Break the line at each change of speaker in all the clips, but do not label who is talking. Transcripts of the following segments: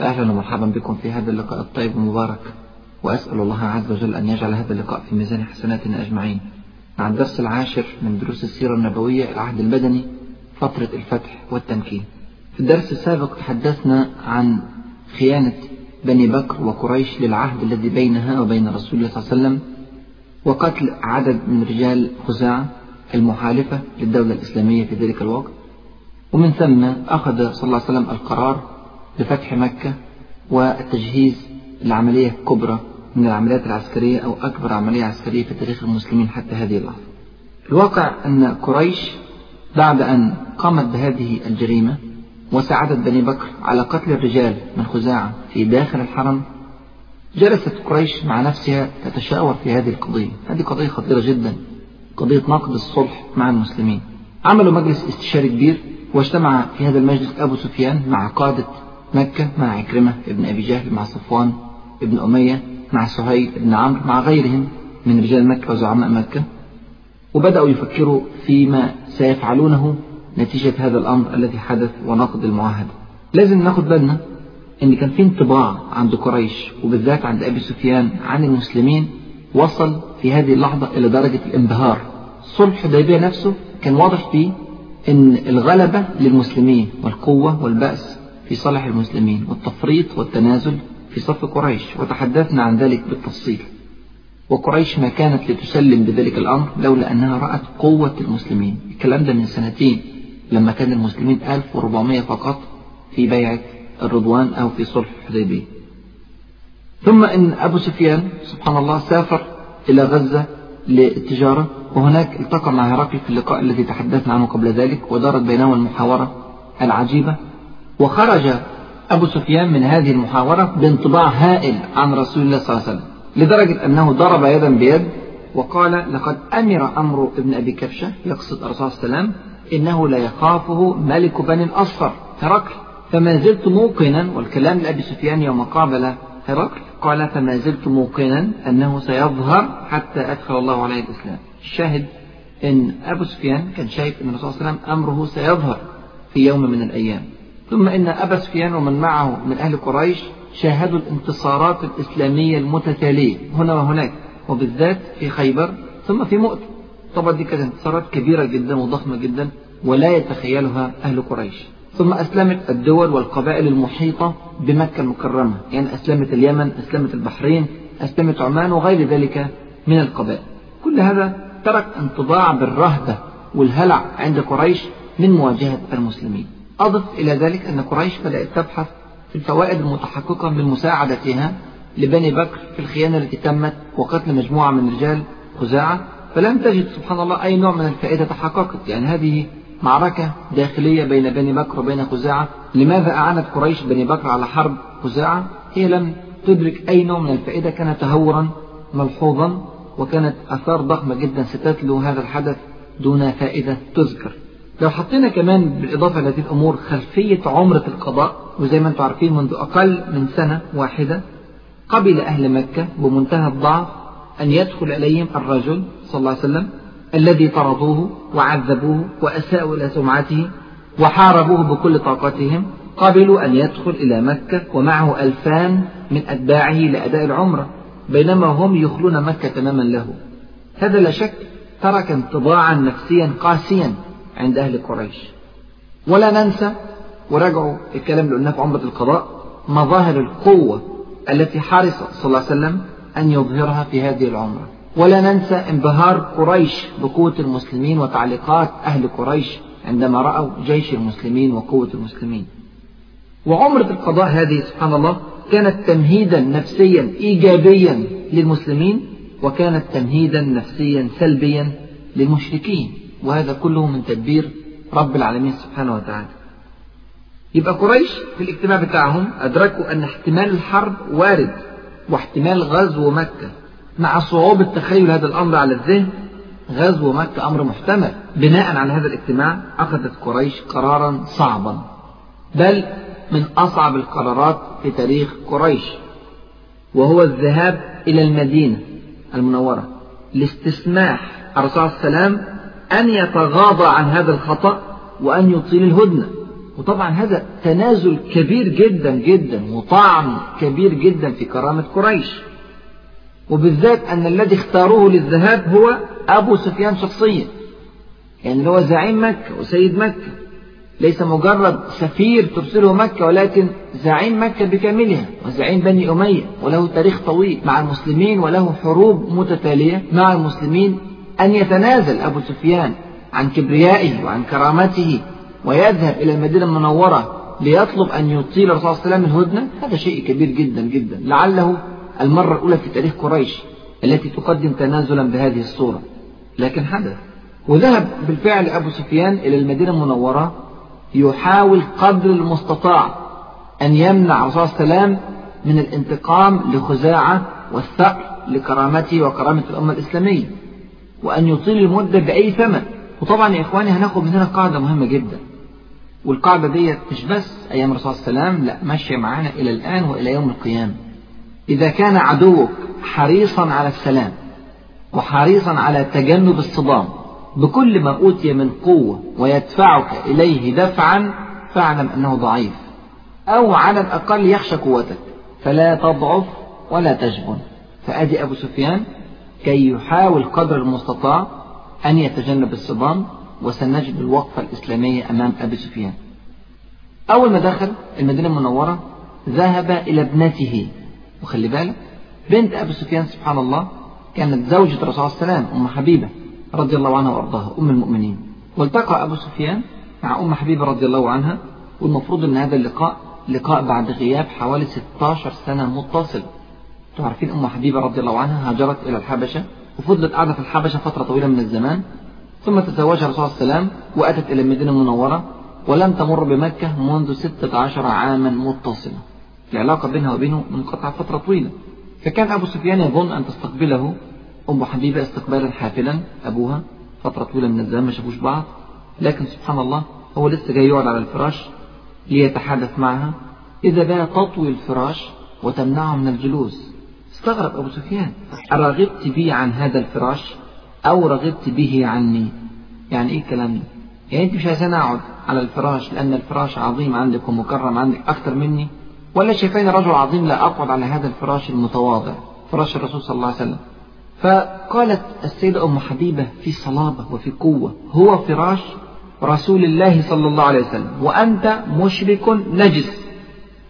فأهلا ومرحبا بكم في هذا اللقاء الطيب المبارك وأسأل الله عز وجل أن يجعل هذا اللقاء في ميزان حسناتنا أجمعين. مع الدرس العاشر من دروس السيرة النبوية العهد المدني فترة الفتح والتمكين. في الدرس السابق تحدثنا عن خيانة بني بكر وقريش للعهد الذي بينها وبين رسول الله صلى الله عليه وسلم وقتل عدد من رجال خزاعة المحالفة للدولة الإسلامية في ذلك الوقت. ومن ثم أخذ صلى الله عليه وسلم القرار بفتح مكة والتجهيز لعملية كبرى من العمليات العسكرية أو أكبر عملية عسكرية في تاريخ المسلمين حتى هذه اللحظة. الواقع أن قريش بعد أن قامت بهذه الجريمة وساعدت بني بكر على قتل الرجال من خزاعة في داخل الحرم جلست قريش مع نفسها تتشاور في هذه القضية. هذه قضية خطيرة جدا قضية نقد الصلح مع المسلمين. عملوا مجلس استشاري كبير واجتمع في هذا المجلس أبو سفيان مع قادة مكة مع عكرمة ابن أبي جهل مع صفوان ابن أمية مع سهيل بن عمرو مع غيرهم من رجال مكة وزعماء مكة. وبدأوا يفكروا فيما سيفعلونه نتيجة هذا الأمر الذي حدث ونقد المعاهدة. لازم ناخد بالنا إن كان في انطباع عند قريش وبالذات عند أبي سفيان عن المسلمين وصل في هذه اللحظة إلى درجة الانبهار. صلح حديبية نفسه كان واضح فيه إن الغلبة للمسلمين والقوة والبأس في صالح المسلمين والتفريط والتنازل في صف قريش وتحدثنا عن ذلك بالتفصيل. وقريش ما كانت لتسلم بذلك الأمر لولا أنها رأت قوة المسلمين. الكلام ده من سنتين لما كان المسلمين 1400 فقط في بيعة الرضوان أو في صلح الحديبية. ثم إن أبو سفيان سبحان الله سافر إلى غزة للتجارة وهناك التقى مع هرقل في اللقاء الذي تحدثنا عنه قبل ذلك ودارت بينهما المحاورة العجيبة وخرج أبو سفيان من هذه المحاورة بانطباع هائل عن رسول الله صلى الله عليه وسلم لدرجة أنه ضرب يدا بيد وقال لقد أمر أمر ابن أبي كبشة يقصد الرسول صلى الله عليه وسلم إنه لا يخافه ملك بني الأصفر. هرقل فما زلت موقنا. والكلام لأبي سفيان يوم قابل هرقل قال فما زلت موقنا أنه سيظهر حتى أدخل الله عليه الإسلام. الشاهد إن أبو سفيان كان شايف أن الرسول صلى الله عليه وسلم أمره سيظهر في يوم من الأيام. ثم إن أبا سفيان ومن معه من أهل قريش شاهدوا الانتصارات الإسلامية المتتالية هنا وهناك وبالذات في خيبر ثم في مؤتة. طبعا دي كانت انتصارات كبيرة جدا وضخمة جدا ولا يتخيلها أهل قريش. ثم أسلمت الدول والقبائل المحيطة بمكة المكرمة يعني أسلمت اليمن أسلمت البحرين أسلمت عمان وغير ذلك من القبائل. كل هذا ترك انطباع بالرهبة والهلع عند قريش من مواجهة المسلمين. أضف إلى ذلك أن قريش بدأت تبحث في الفوائد المتحققة من مساعدتها لبني بكر في الخيانة التي تمت وقتل مجموعة من رجال خزاعة فلم تجد سبحان الله أي نوع من الفائدة تحققت. يعني هذه معركة داخلية بين بني بكر وبين خزاعة. لماذا أعانت قريش بني بكر على حرب خزاعة؟ هي لم تدرك أي نوع من الفائدة كان تهورا ملحوظا وكانت أثار ضخمة جدا. ستتلو هذا الحدث دون فائدة تذكر. لو حطينا كمان بالإضافة لهذه الأمور خلفية عمرة القضاء وزي ما أنتم عارفين منذ أقل من سنة واحدة قبل أهل مكة بمنتهى الضعف أن يدخل إليهم الرجل صلى الله عليه وسلم الذي طردوه وعذبوه وأساءوا إلى سمعته وحاربوه بكل طاقتهم قبلوا أن يدخل إلى مكة ومعه ألفان من أتباعه لأداء العمرة بينما هم يخلون مكة تماما له. هذا لا شك ترك انطباعا نفسيا قاسيا عند أهل قريش. ولا ننسى وراجعوا الكلام اللي قلناه في عمرة القضاء مظاهر القوة التي حرص صلى الله عليه وسلم أن يظهرها في هذه العمرة. ولا ننسى انبهار قريش بقوة المسلمين وتعليقات أهل قريش عندما رأوا جيش المسلمين وقوة المسلمين. وعمرة القضاء هذه سبحان الله كانت تمهيدا نفسيا إيجابيا للمسلمين وكانت تمهيدا نفسيا سلبيا للمشركين. وهذا كله من تدبير رب العالمين سبحانه وتعالى. يبقى قريش في الاجتماع بتاعهم أدركوا أن احتمال الحرب وارد واحتمال غزو مكة. مع صعوبة تخيل هذا الأمر على الذهن غزو مكة أمر محتمل. بناء على هذا الاجتماع أخذت قريش قرارا صعبا. بل من أصعب القرارات في تاريخ قريش وهو الذهاب إلى المدينة المنورة لاستسماح الرسول وسلم أن يتغاضى عن هذا الخطأ وأن يطيل الهدنة. وطبعا هذا تنازل كبير جدا جدا وطعن كبير جدا في كرامة قريش. وبالذات أن الذي اختاروه للذهاب هو أبو سفيان شخصيا. يعني هو زعيم مكة وسيد مكة. ليس مجرد سفير ترسله مكة ولكن زعيم مكة بكاملها. وزعيم بني أمية وله تاريخ طويل مع المسلمين وله حروب متتالية مع المسلمين. أن يتنازل أبو سفيان عن كبريائه وعن كرامته ويذهب إلى المدينة المنورة ليطلب أن يطيل الرسول صلى الله عليه وسلم الهدنة هذا شيء كبير جدا جدا. لعله المرة الأولى في تاريخ قريش التي تقدم تنازلا بهذه الصورة. لكن حدث. وذهب بالفعل أبو سفيان إلى المدينة المنورة يحاول قدر المستطاع أن يمنع الرسول صلى الله عليه وسلم من الانتقام لخزاعة والثأر لكرامته وكرامة الأمة الإسلامية. وأن يطيل المدة بأي ثمن. وطبعا يا إخواني هناخد من هنا قاعدة مهمة جدا. والقاعدة ديت مش بس أيام الرسول صلى الله عليه وسلم لا ماشية معانا إلى الآن وإلى يوم القيامة. إذا كان عدوك حريصا على السلام وحريصا على تجنب الصدام بكل ما أوتي من قوة ويدفعك إليه دفعا فاعلم أنه ضعيف. أو على الأقل يخشى قوتك فلا تضعف ولا تجبن. فأدي أبو سفيان كي يحاول قدر المستطاع أن يتجنب الصدام وسنجد الوقفة الإسلامية أمام أبي سفيان. أول ما دخل المدينة المنورة ذهب إلى ابنته. وخلي بالك بنت أبي سفيان سبحان الله كانت زوجة صلى الله وسلم أم حبيبة رضي الله عنها وأرضاها أم المؤمنين. والتقى أبو سفيان مع أم حبيبة رضي الله عنها والمفروض أن هذا اللقاء لقاء بعد غياب حوالي 16 سنة متصل. تعرفين أم حبيبة رضي الله عنها هاجرت إلى الحبشة وفضلت قاعدة في الحبشة فترة طويلة من الزمان ثم تزوجها الرسول صلى الله عليه وسلم وأتت إلى المدينة المنورة ولم تمر بمكة منذ ستة عشر عاما متصلة. العلاقة بينها وبينه منقطعة فترة طويلة. فكان أبو سفيان يظن أن تستقبله أم حبيبة استقبالا حافلا أبوها فترة طويلة من الزمان ما شافوش بعض. لكن سبحان الله هو لسه جاي يقعد على الفراش ليتحدث معها. إذا بقى تطوي الفراش وتمنعه من الجلوس استغرب أبو سفيان. أرغبت بي عن هذا الفراش أو رغبت به عني؟ يعني إيه الكلام ده يعني أنت مش عايزين أقعد على الفراش لأن الفراش عظيم عندك ومكرم عندك أكثر مني؟ ولا شايفين رجل عظيم لا أقعد على هذا الفراش المتواضع فراش الرسول صلى الله عليه وسلم. فقالت السيدة أم حبيبة في صلابة وفي قوة هو فراش رسول الله صلى الله عليه وسلم وأنت مشرك نجس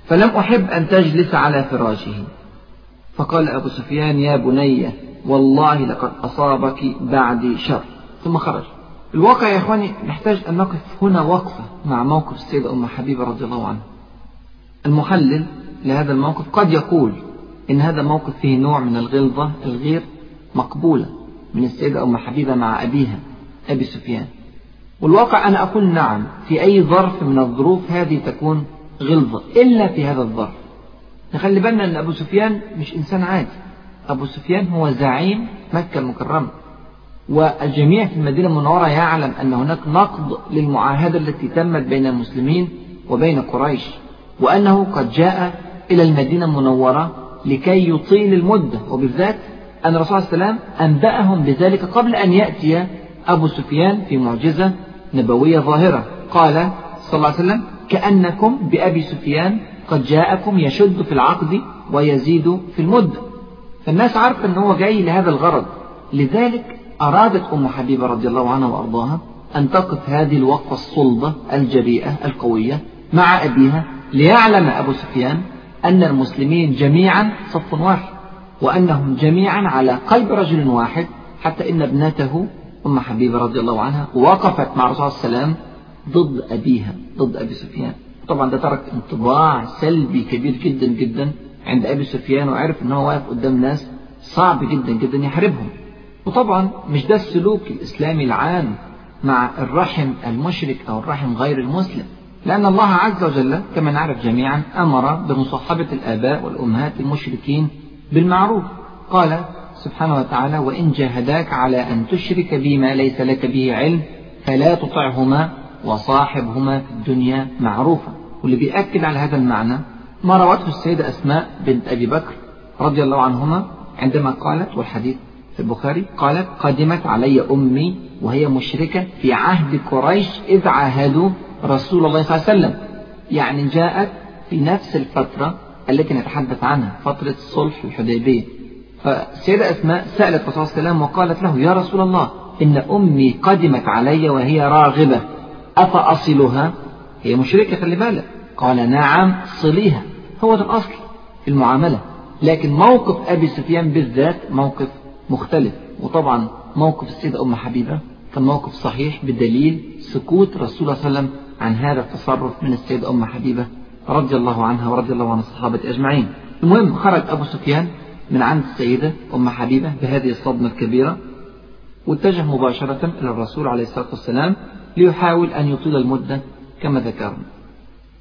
فلم أحب أن تجلس على فراشه. فقال أبو سفيان يا بني والله لقد أصابك بعدي شر. ثم خرج. الواقع يا إخواني نحتاج أن نقف هنا وقفة مع موقف السيدة أم حبيبة رضي الله عنها. المحلل لهذا الموقف قد يقول إن هذا موقف فيه نوع من الغلظة الغير مقبولة من السيدة أم حبيبة مع أبيها أبي سفيان. والواقع أنا أقول نعم في أي ظرف من الظروف هذه تكون غلظة إلا في هذا الظرف. نخلي بالنا أن أبو سفيان مش إنسان عادي. أبو سفيان هو زعيم مكة المكرمة. والجميع في المدينة المنورة يعلم أن هناك نقض للمعاهدة التي تمت بين المسلمين وبين قريش وأنه قد جاء إلى المدينة المنورة لكي يطيل المدة وبالذات أن الرسول صلى الله عليه وسلم أنبأهم بذلك قبل أن يأتي أبو سفيان في معجزة نبوية ظاهرة. قال صلى الله عليه وسلم كأنكم بأبي سفيان قد جاءكم يشد في العقد ويزيد في المدة فالناس عارفة أن هو جاي لهذا الغرض. لذلك أرادت أم حبيبة رضي الله عنها وأرضاها أن تقف هذه الوقفة الصلبة الجريئة القوية مع أبيها ليعلم أبو سفيان أن المسلمين جميعا صف واحد وأنهم جميعا على قلب رجل واحد حتى إن ابنته أم حبيبة رضي الله عنها وقفت مع الرسول الله عليه ضد أبيها ضد أبي سفيان. طبعا ده ترك انطباع سلبي كبير جدا جدا عند أبي سفيان وعرف أنه واقف قدام ناس صعب جدا جدا يحاربهم. وطبعا مش ده السلوك الإسلامي العام مع الرحم المشرك أو الرحم غير المسلم. لأن الله عز وجل كما نعرف جميعا أمر بمصاحبة الآباء والأمهات المشركين بالمعروف. قال سبحانه وتعالى وإن جاهداك على أن تشرك بما ليس لك به علم فلا تطعهما وصاحبهما في الدنيا معروفا. واللي بيأكد على هذا المعنى ما روته السيدة أسماء بنت أبي بكر رضي الله عنهما عندما قالت والحديث في البخاري قالت قدمت علي أمي وهي مشركة في عهد قريش إذ عاهدوا رسول الله صلى الله عليه وسلم. يعني جاءت في نفس الفترة التي نتحدث عنها فترة الصلح الحديبية فالسيدة أسماء سألت الرسول صلى الله عليه وسلم وقالت له يا رسول الله إن أمي قدمت علي وهي راغبة أفأصلها؟ هي مشركة خلي بالك. قال نعم صليها. هو ده الأصل في المعاملة. لكن موقف أبي سفيان بالذات موقف مختلف. وطبعا موقف السيدة أم حبيبة كان موقف صحيح بدليل سكوت رسول الله صلى الله عليه وسلم عن هذا التصرف من السيدة أم حبيبة رضي الله عنها ورضي الله عن الصحابة أجمعين. المهم خرج أبو سفيان من عند السيدة أم حبيبة بهذه الصدمة الكبيرة واتجه مباشرة إلى الرسول عليه الصلاة والسلام ليحاول أن يطيل المدة كما ذكرنا.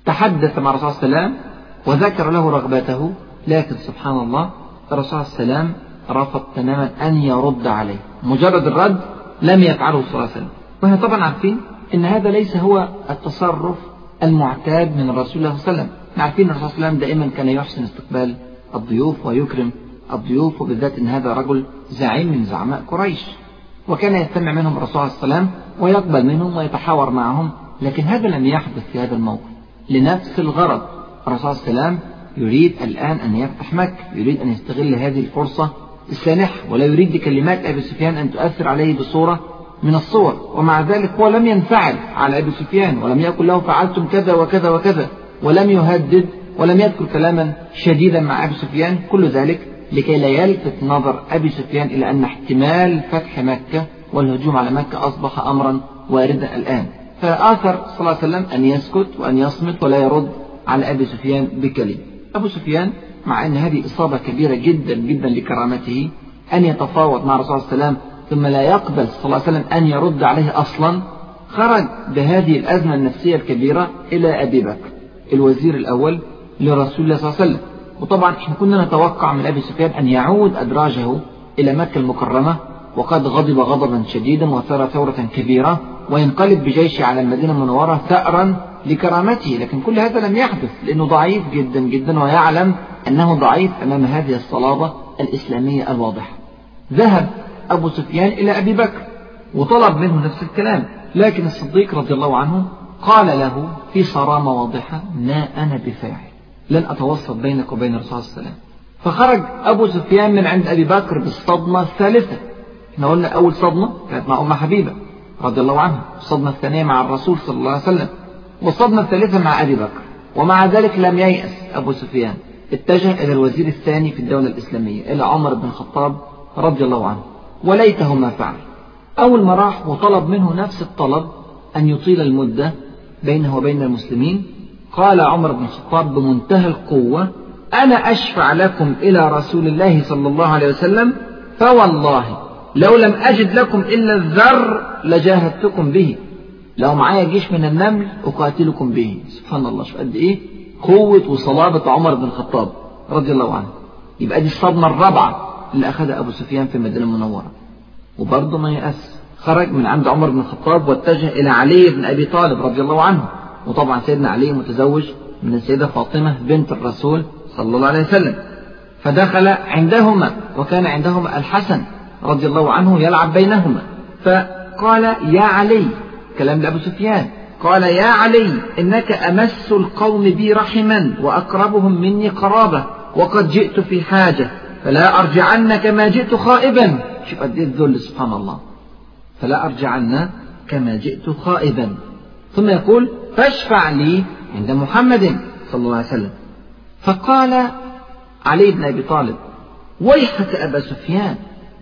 تحدث مع الرسول صلى الله عليه وسلم وذكر له رغبته لكن سبحان الله الرسول صلى الله عليه وسلم رفض تماما أن يرد عليه. مجرد الرد لم يفعله صلى الله عليه وسلم. وهي طبعا عارفين أن هذا ليس هو التصرف المعتاد من الرسول صلى الله عليه وسلم. عارفين الرسول صلى الله عليه وسلم دائما كان يحسن استقبال الضيوف ويكرم الضيوف وبالذات أن هذا رجل زعيم من زعماء قريش. وكان يستمع منهم الرسول صلى الله عليه وسلم ويقبل منهم ويتحاور معهم لكن هذا لم يحدث في هذا الموقف. لنفس الغرض الرسول صلى الله عليه وسلم يريد الآن أن يفتح مكة يريد أن يستغل هذه الفرصة السانحة ولا يريد بكلمات أبي سفيان أن تؤثر عليه بصورة من الصور. ومع ذلك هو لم ينفعل على أبي سفيان ولم يقل له فعلتم كذا وكذا وكذا ولم يهدد ولم يذكر كلاما شديدا مع أبي سفيان. كل ذلك لكي لا يلفت نظر أبي سفيان إلى أن احتمال فتح مكة والهجوم على مكة أصبح أمرا واردا الآن. فآثر صلى الله عليه وسلم أن يسكت وأن يصمت ولا يرد على أبي سفيان بكلمة. أبو سفيان مع أن هذه إصابة كبيرة جدا جدا لكرامته أن يتفاوض مع الرسول صلى الله عليه وسلم ثم لا يقبل صلى الله عليه وسلم أن يرد عليه أصلا خرج بهذه الأزمة النفسية الكبيرة إلى أبي بكر الوزير الأول لرسول الله صلى الله عليه وسلم. وطبعا إحنا كنا نتوقع من أبي سفيان أن يعود أدراجه إلى مكة المكرمة وقد غضب غضبا شديدا وثار ثورة كبيرة. وينقلب بجيشه على المدينة المنورة ثأرا لكرامته لكن كل هذا لم يحدث لأنه ضعيف جدا جدا ويعلم أنه ضعيف أمام هذه الصلابة الإسلامية الواضحة. ذهب أبو سفيان إلى أبي بكر وطلب منه نفس الكلام لكن الصديق رضي الله عنه قال له في صرامة واضحة ما أنا بفاعل لن أتوسط بينك وبين الرسول صلى الله عليه وسلم. فخرج أبو سفيان من عند أبي بكر بالصدمة الثالثة إحنا قلنا أول صدمة كانت مع أم حبيبة. رضي الله عنها الصدمة الثانية مع الرسول صلى الله عليه وسلم والصدمة الثالثة مع أبي بكر ومع ذلك لم ييأس أبو سفيان. اتجه إلى الوزير الثاني في الدولة الإسلامية إلى عمر بن الخطاب رضي الله عنه. وليته ما فعل. أول ما راح وطلب منه نفس الطلب أن يطيل المدة بينه وبين المسلمين قال عمر بن الخطاب بمنتهى القوة أنا أشفع لكم إلى رسول الله صلى الله عليه وسلم فوالله لو لم أجد لكم إلا الذر لجاهدتكم به. لو معايا جيش من النمل أقاتلكم به. سبحان الله شوف قد إيه قوة وصلابة عمر بن الخطاب رضي الله عنه. يبقى دي الصدمة الرابعة اللي أخذها أبو سفيان في المدينة المنورة. وبرضه ما يأس خرج من عند عمر بن الخطاب واتجه إلى علي بن أبي طالب رضي الله عنه. وطبعا سيدنا علي متزوج من السيدة فاطمة بنت الرسول صلى الله عليه وسلم. فدخل عندهما وكان عندهما الحسن رضي الله عنه يلعب بينهما. فقال يا علي. كلام لأبو سفيان. قال يا علي إنك أمس القوم بي رحما وأقربهم مني قرابة وقد جئت في حاجة. فلا أرجعن كما جئت خائبا. شوف قد إيه الذل سبحان الله. فلا أرجعن كما جئت خائبا. ثم يقول فاشفع لي عند محمد صلى الله عليه وسلم. فقال علي بن أبي طالب ويحك أبا سفيان.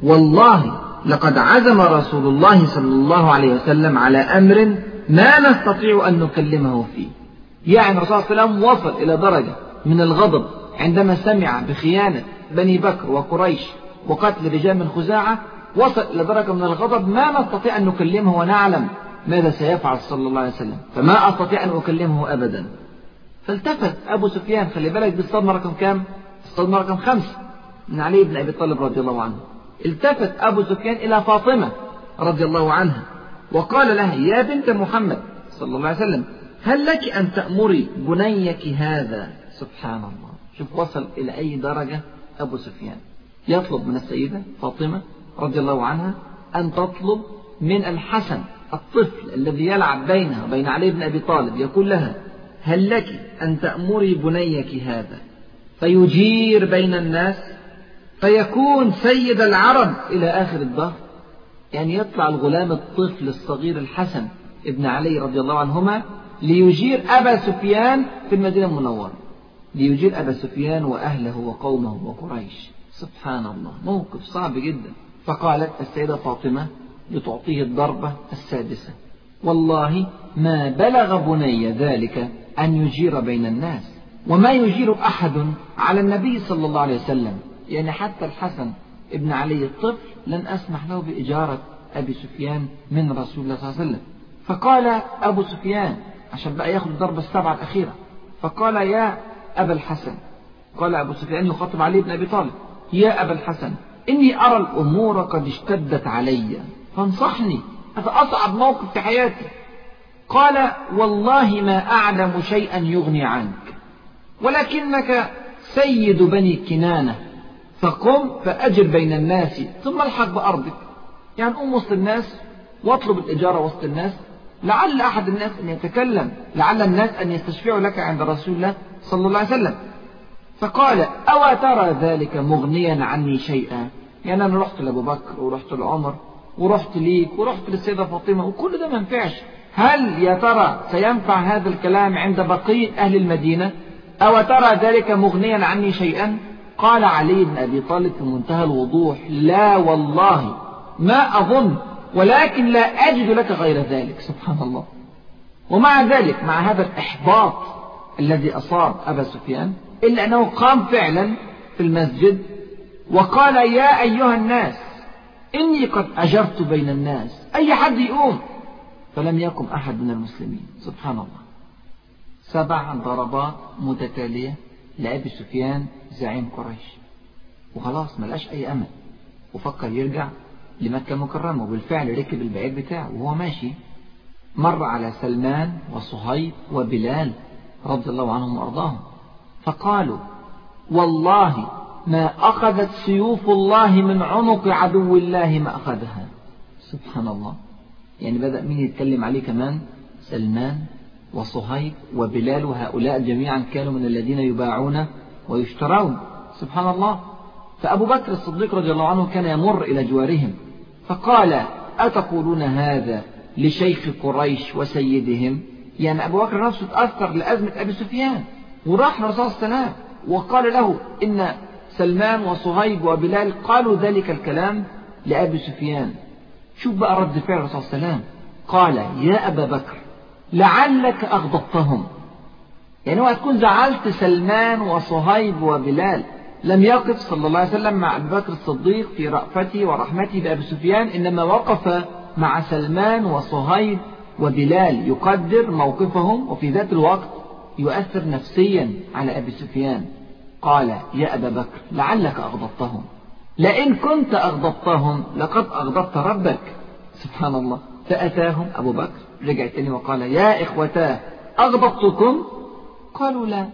والله لقد عزم رسول الله صلى الله عليه وسلم على أمر ما نستطيع أن نكلمه فيه. يعني الرسول صلى الله عليه وسلم وصل إلى درجة من الغضب عندما سمع بخيانة بني بكر وقريش وقتل رجال من خزاعة وصل إلى درجة من الغضب ما نستطيع أن نكلمه ونعلم ماذا سيفعل صلى الله عليه وسلم. فما أستطيع أن أكلمه أبدا. فالتفت أبو سفيان خلي بالك بالصدمة رقم كام الصدمة رقم خمسة من علي بن أبي طالب رضي الله عنه. التفت أبو سفيان إلى فاطمة رضي الله عنها وقال لها يا بنت محمد صلى الله عليه وسلم هل لك أن تأمري بنيك هذا؟ سبحان الله. شوف وصل إلى أي درجة أبو سفيان. يطلب من السيدة فاطمة رضي الله عنها أن تطلب من الحسن الطفل الذي يلعب بينها وبين علي بن أبي طالب يقول لها هل لك أن تأمري بنيك هذا؟ فيجير بين الناس فيكون سيد العرب إلى آخر الدهر. يعني يطلع الغلام الطفل الصغير الحسن ابن علي رضي الله عنهما ليجير أبا سفيان في المدينة المنورة. ليجير أبا سفيان وأهله وقومه وقريش. سبحان الله موقف صعب جدا. فقالت السيدة فاطمة لتعطيه الضربة السادسة والله ما بلغ بني ذلك أن يجير بين الناس وما يجير أحد على النبي صلى الله عليه وسلم يعني حتى الحسن ابن علي الطفل لن أسمح له بإجارة أبي سفيان من رسول الله صلى الله عليه وسلم. فقال أبو سفيان عشان بقى ياخد الضربة السبعة الأخيرة. فقال يا أبا الحسن قال أبو سفيان يخاطب علي بن أبي طالب يا أبا الحسن إني أرى الأمور قد اشتدت علي. فانصحني هذا أصعب موقف في حياتي. قال والله ما أعلم شيئا يغني عنك ولكنك سيد بني كنانة. فقم فأجر بين الناس ثم الحق بأرضك. يعني قم وسط الناس واطلب الإجارة وسط الناس. لعل أحد الناس أن يتكلم لعل الناس أن يستشفعوا لك عند رسول الله صلى الله عليه وسلم. فقال أو ترى ذلك مغنيا عني شيئا؟ يعني أنا رحت لأبو بكر ورحت لعمر ورحت ليك ورحت للسيدة فاطمة وكل ده ما ينفعش. هل يا ترى سينفع هذا الكلام عند بقية أهل المدينة؟ أو ترى ذلك مغنيا عني شيئا؟ قال علي بن أبي طالب في منتهى الوضوح لا والله ما أظن ولكن لا أجد لك غير ذلك سبحان الله. ومع ذلك مع هذا الإحباط الذي أصاب أبا سفيان إلا أنه قام فعلا في المسجد وقال يا أيها الناس إني قد أجرت بين الناس أي حد يقوم؟ فلم يقم أحد من المسلمين سبحان الله. سبع ضربات متتالية. لأبي سفيان زعيم قريش. وخلاص ملقاش أي أمل. وفكر يرجع لمكة المكرمة وبالفعل ركب البعير بتاعه وهو ماشي. مر على سلمان وصهيب وبلال رضي الله عنهم وأرضاهم. فقالوا والله ما أخذت سيوف الله من عنق عدو الله ما أخذها. سبحان الله. يعني بدأ مين يتكلم عليه كمان؟ سلمان وصهيب وبلال هؤلاء جميعا كانوا من الذين يباعون ويشترون. سبحان الله. فأبو بكر الصديق رضي الله عنه كان يمر إلى جوارهم فقال أتقولون هذا لشيخ قريش وسيدهم؟ يعني أبو بكر نفسه تأثر لأزمة أبي سفيان. وراح للرسول صلى الله عليه وسلم وقال له إن سلمان وصهيب وبلال قالوا ذلك الكلام لأبي سفيان. شوف بقى رد فعل الرسول صلى الله عليه وسلم. قال يا أبا بكر لعلك أغضبتهم يعني هو تكون زعلت سلمان وصهيب وبلال لم يقف صلى الله عليه وسلم مع أبي بكر الصديق في رأفته ورحمته بأبي سفيان إنما وقف مع سلمان وصهيب وبلال. يقدر موقفهم وفي ذات الوقت يؤثر نفسيا على أبي سفيان. قال يا أبا بكر لعلك أغضبتهم لئن كنت أغضبتهم لقد أغضبت ربك. سبحان الله. فأتاهم أبو بكر. رجع تاني وقال يا إخوتاه أغضبتكم قالوا لا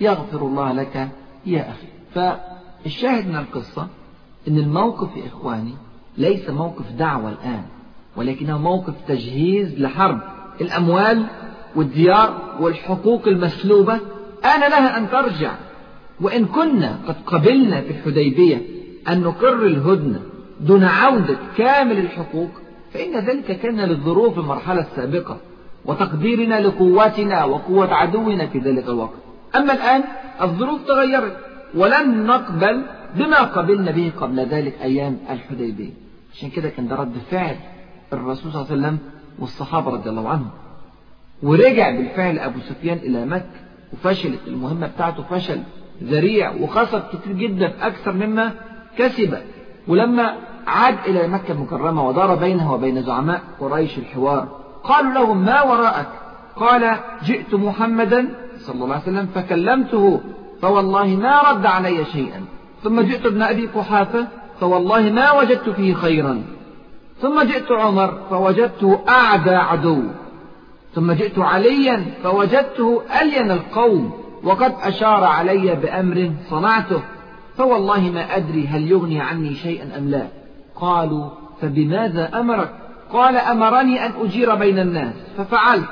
يغفر الله لك يا أخي. فالشاهد من القصة أن الموقف يا إخواني ليس موقف دعوة الآن ولكنه موقف تجهيز لحرب الأموال والديار والحقوق المسلوبة. آن لها أن ترجع. وإن كنا قد قبلنا في الحديبية أن نقر الهدنة دون عودة كامل الحقوق فإن ذلك كان للظروف المرحلة السابقة وتقديرنا لقواتنا وقوة عدونا في ذلك الوقت. أما الآن الظروف تغيرت ولن نقبل بما قبلنا به قبل ذلك أيام الحديبية. عشان كده كان ده رد فعل الرسول صلى الله عليه وسلم والصحابة رضي الله عنهم. ورجع بالفعل أبو سفيان إلى مكة وفشلت المهمة بتاعته فشل ذريع وخسر كتير جدا أكثر مما كسب ولما عاد إلى مكة المكرمة ودار بينه وبين زعماء قريش الحوار. قالوا له ما وراءك؟ قال جئت محمدا صلى الله عليه وسلم فكلمته فوالله ما رد علي شيئا. ثم جئت ابن أبي قحافة فوالله ما وجدت فيه خيرا. ثم جئت عمر فوجدته أعدى عدو. ثم جئت عليا فوجدته ألين القوم وقد أشار علي بأمر صنعته. فوالله ما أدري هل يغني عني شيئا أم لا. قالوا فبماذا أمرك؟ قال أمرني أن أجير بين الناس. ففعلت.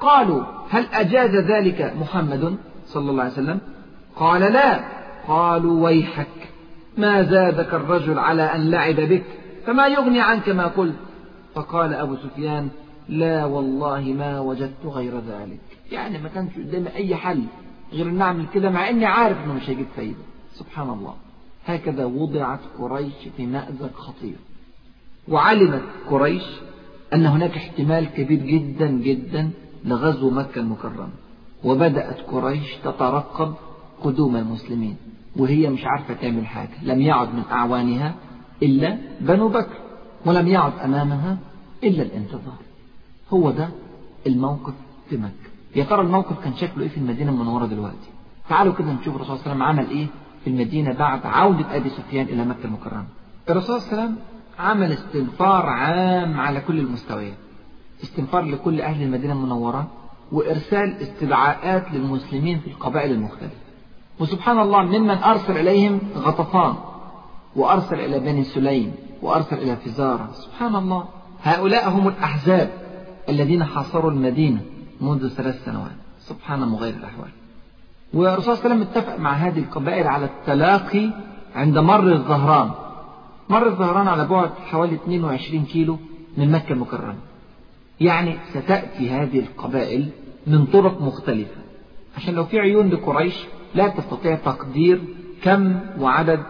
قالوا هل أجاز ذلك محمد صلى الله عليه وسلم؟ قال لا. قالوا ويحك. ما زادك الرجل على أن لعب بك؟ فما يغني عنك ما قلت؟ فقال أبو سفيان لا والله ما وجدت غير ذلك. يعني ما كانش قدامي أي حل غير أن أعمل كده مع أني عارف أنه مش هيجيب فايدة. سبحان الله. هكذا وضعت قريش في مأزق خطير. وعلمت قريش أن هناك احتمال كبير جدا جدا لغزو مكة المكرمة. وبدأت قريش تترقب قدوم المسلمين وهي مش عارفة تعمل حاجة. لم يعد من أعوانها إلا بنو بكر ولم يعد أمامها إلا الانتظار. هو ده الموقف في مكة. يا ترى الموقف كان شكله إيه في المدينة المنورة دلوقتي؟ تعالوا كده نشوف الرسول صلى الله عليه وسلم عمل إيه؟ في المدينة بعد عودة أبي سفيان إلى مكة المكرمة. الرسول صلى الله عليه وسلم عمل استنفار عام على كل المستويات. استنفار لكل أهل المدينة المنورة وإرسال استدعاءات للمسلمين في القبائل المختلفة. وسبحان الله ممن أرسل إليهم غطفان وأرسل إلى بني سليم وأرسل إلى فزارة. سبحان الله هؤلاء هم الأحزاب الذين حاصروا المدينة منذ ثلاث سنوات. سبحان مغير الأحوال. والرسول صلى الله عليه وسلم اتفق مع هذه القبائل على التلاقي عند مر الظهران مر الظهران على بعد حوالي 22 كيلو من مكة المكرمة. يعني ستأتي هذه القبائل من طرق مختلفة. عشان لو في عيون لقريش لا تستطيع تقدير كم وعدد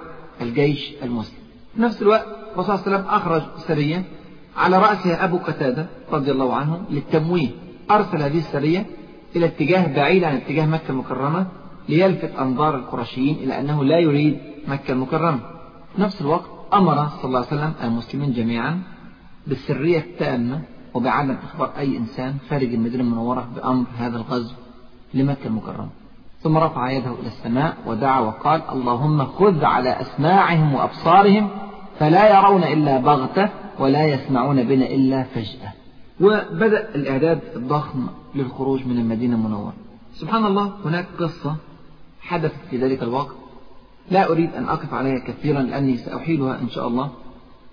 الجيش المسلم. في نفس الوقت الرسول صلى الله عليه وسلم أخرج سرية على رأسها أبو قتادة رضي الله عنه للتمويه. أرسل هذه السرية إلى اتجاه بعيد عن اتجاه مكة المكرمة ليلفت أنظار القرشيين إلى أنه لا يريد مكة المكرمة. في نفس الوقت أمر صلى الله عليه وسلم المسلمين جميعا بالسرية التامة وبعدم إخبار أي إنسان خارج المدينة المنورة بأمر هذا الغزو لمكة المكرمة. ثم رفع يده إلى السماء ودعا وقال اللهم خذ على أسماعهم وأبصارهم فلا يرون إلا بغتة ولا يسمعون بنا إلا فجأة. وبدأ الإعداد الضخم للخروج من المدينة المنورة. سبحان الله هناك قصة حدثت في ذلك الوقت. لا أريد أن أقف عليها كثيرا لأني سأحيلها إن شاء الله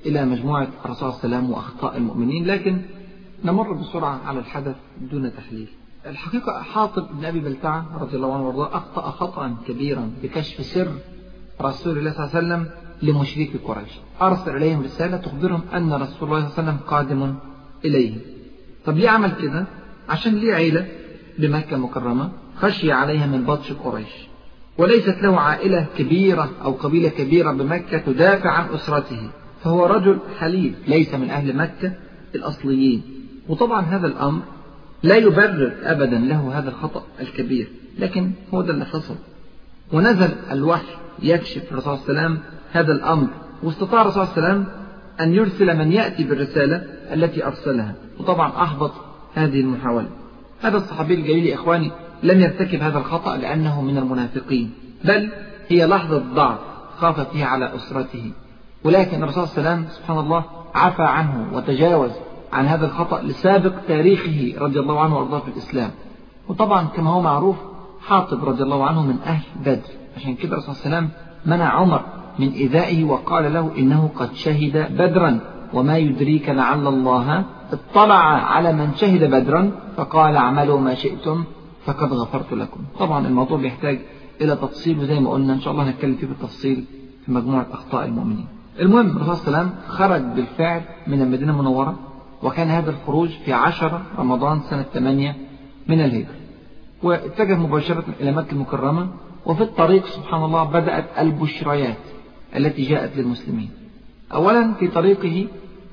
إلى مجموعة الرسول وسلم وأخطاء المؤمنين لكن نمر بسرعة على الحدث دون تحليل. الحقيقة حاطب بن أبي بلتعة رضي الله عنه وأرضاه أخطأ خطأ كبيرا بكشف سر رسول الله صلى الله عليه وسلم لمشركي قريش. أرسل إليهم رسالة تخبرهم أن رسول الله صلى الله عليه وسلم قادم إليهم طب ليه عمل كده؟ عشان ليه عيلة؟ بمكة مكرمة خشي عليها من بطش قريش. وليست له عائلة كبيرة أو قبيلة كبيرة بمكة تدافع عن أسرته. فهو رجل حليف ليس من أهل مكة الأصليين. وطبعا هذا الأمر لا يبرر أبدا له هذا الخطأ الكبير. لكن هو ده اللي حصل. ونزل الوحي يكشف الرسول صلى الله عليه وسلم هذا الأمر. واستطاع الرسول صلى الله عليه وسلم أن يرسل من يأتي بالرسالة التي أرسلها. وطبعا أحبط هذه المحاولة. هذا الصحابي الجليل إخواني لم يرتكب هذا الخطأ لأنه من المنافقين بل هي لحظة ضعف خاف فيها على أسرته. ولكن الرسول صلى الله عليه وسلم سبحان الله عفى عنه وتجاوز عن هذا الخطأ لسابق تاريخه رضي الله عنه وأرضاه في الإسلام. وطبعا كما هو معروف حاطب رضي الله عنه من أهل بدر. عشان كده الرسول صلى الله عليه وسلم منع عمر من إيذائه وقال له إنه قد شهد بدرا. وما يدريك لعل الله اطلع على من شهد بدرا فقال اعملوا ما شئتم فقد غفرت لكم. طبعا الموضوع بيحتاج إلى تفصيل وزي ما قلنا إن شاء الله هنتكلم فيه بالتفصيل في مجموعة أخطاء المؤمنين. المهم الرسول صلى الله عليه وسلم خرج بالفعل من المدينة المنورة وكان هذا الخروج في عشرة رمضان سنة ثمانية من الهجرة. واتجه مباشرة إلى مكة المكرمة وفي الطريق سبحان الله بدأت البشريات التي جاءت للمسلمين. أولا في طريقه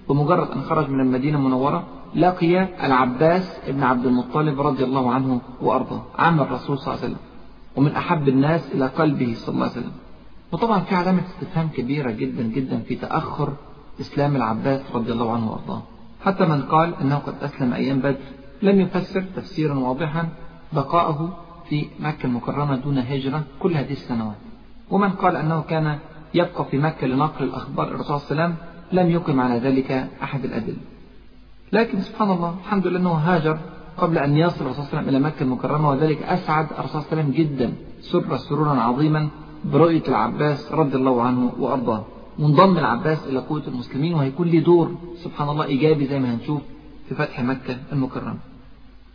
بمجرد أن خرج من المدينة المنورة لقي العباس بن عبد المطلب رضي الله عنه وأرضاه عم الرسول صلى الله عليه وسلم ومن أحب الناس إلى قلبه صلى الله عليه وسلم. وطبعا في علامة استفهام كبيرة جدا جدا في تأخر إسلام العباس رضي الله عنه وأرضاه. حتى من قال أنه قد أسلم أيام بدر لم يفسر تفسيرا واضحا بقاءه في مكة المكرمة دون هجرة كل هذه السنوات. ومن قال أنه كان يبقى في مكة لنقل الأخبار الرسول صلى الله عليه وسلم لم يقم على ذلك أحد الأدلة. لكن سبحان الله الحمد لله أنه هاجر قبل أن يصل الرسول صلى الله عليه وسلم إلى مكة المكرمة وذلك أسعد الرسول صلى الله عليه وسلم جدا سر سرورا عظيما برؤية العباس رضي الله عنه وأرضاه. منضم العباس إلى قوة المسلمين وهيكون له دور سبحان الله إيجابي زي ما هنشوف في فتح مكة المكرمة.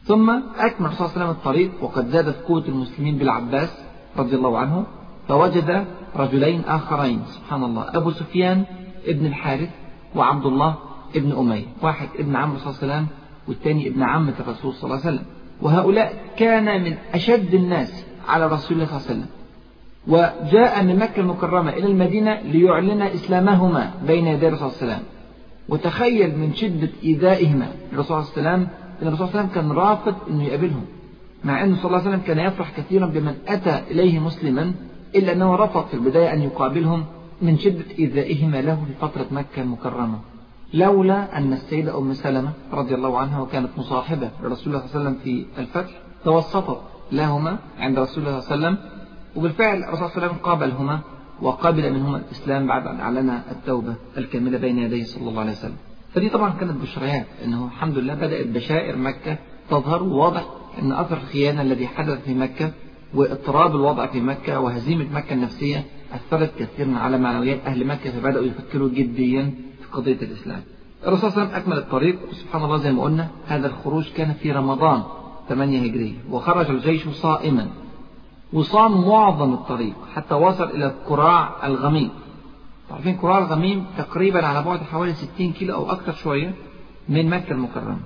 ثم أكمل الرسول صلى الله عليه وسلم الطريق وقد زادت قوة المسلمين بالعباس رضي الله عنه. فوجد رجلين آخرين سبحان الله. أبو سفيان ابن الحارث وعبد الله ابن أمية. واحد ابن عم الرسول صلى الله عليه وسلم والثاني ابن عمة الرسول صلى الله عليه وسلم. وهؤلاء كان من أشد الناس على رسول الله صلى الله عليه وسلم. وجاء من مكة المكرمة إلى المدينة ليعلن إسلامهما بين يدي الرسول صلى الله عليه وسلم. وتخيل من شدة إيذائهما للرسول صلى الله عليه وسلم أن الرسول صلى الله عليه وسلم كان رافض أنه يقابلهم مع أنه صلى الله عليه وسلم كان يفرح كثيرا بمن أتى إليه مسلما. إلا أنه رفض في البداية أن يقابلهم من شدة إيذائهما له في فترة مكة المكرمة. لولا أن السيدة أم سلمة رضي الله عنها وكانت مصاحبة لرسول الله صلى الله عليه وسلم في الفتح توسطت لهما عند رسول الله صلى الله عليه وسلم وبالفعل الرسول صلى الله عليه وسلم قابلهما وقبل منهما الإسلام بعد أن أعلن التوبة الكاملة بين يديه صلى الله عليه وسلم. فدي طبعا كانت بشريات أنه الحمد لله بدأت بشائر مكة تظهر وواضح أن أثر الخيانة الذي حدث في مكة واضطراب الوضع في مكة وهزيمة مكة النفسية أثرت كثيرا على معنويات أهل مكة فبدأوا يفكروا جديا في قضية الإسلام. الرسول صلى الله عليه وسلم أكمل الطريق سبحان الله زي ما قلنا هذا الخروج كان في رمضان 8 هجرية وخرج الجيش صائما. وصام معظم الطريق حتى وصل إلى كراع الغميم. عارفين كراع الغميم تقريبا على بعد حوالي 60 كيلو أو أكثر شوية من مكة المكرمة.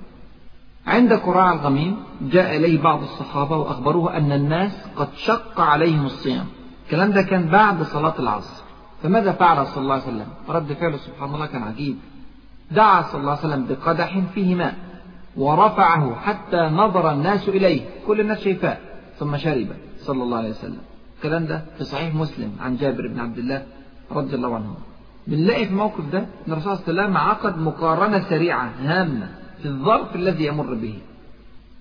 عند كراع الغميم جاء إليه بعض الصحابة وأخبروه أن الناس قد شق عليهم الصيام. الكلام ده كان بعد صلاة العصر. فماذا فعل صلى الله عليه وسلم؟ رد فعله سبحان الله كان عجيب. دعا صلى الله عليه وسلم بقدح فيه ماء ورفعه حتى نظر الناس إليه. كل الناس شايفاه. ثم شرب صلى الله عليه وسلم. الكلام ده في صحيح مسلم عن جابر بن عبد الله رضي الله عنه. بنلاقي في الموقف ده إن الرسول صلى الله عليه وسلم عقد مقارنة سريعة هامة. في الظرف الذي يمر به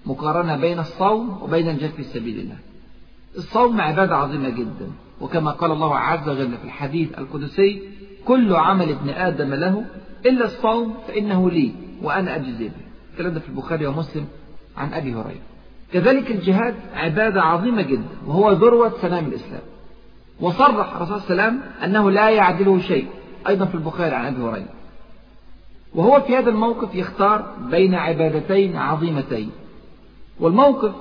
مقارنة بين الصوم وبين الجهاد في سبيل الله. الصوم عبادة عظيمة جدا وكما قال الله عز وجل في الحديث القدسي كل عمل ابن آدم له إلا الصوم فإنه لي وأنا أجزي به. الكلام ده في البخاري ومسلم عن أبي هريرة. كذلك الجهاد عبادة عظيمة جدا وهو ذروة سلام الإسلام. وصرح الرسول صلى الله عليه وسلم أنه لا يعدله شيء أيضا في البخاري عن أبي هريرة. وهو في هذا الموقف يختار بين عبادتين عظيمتين. والموقف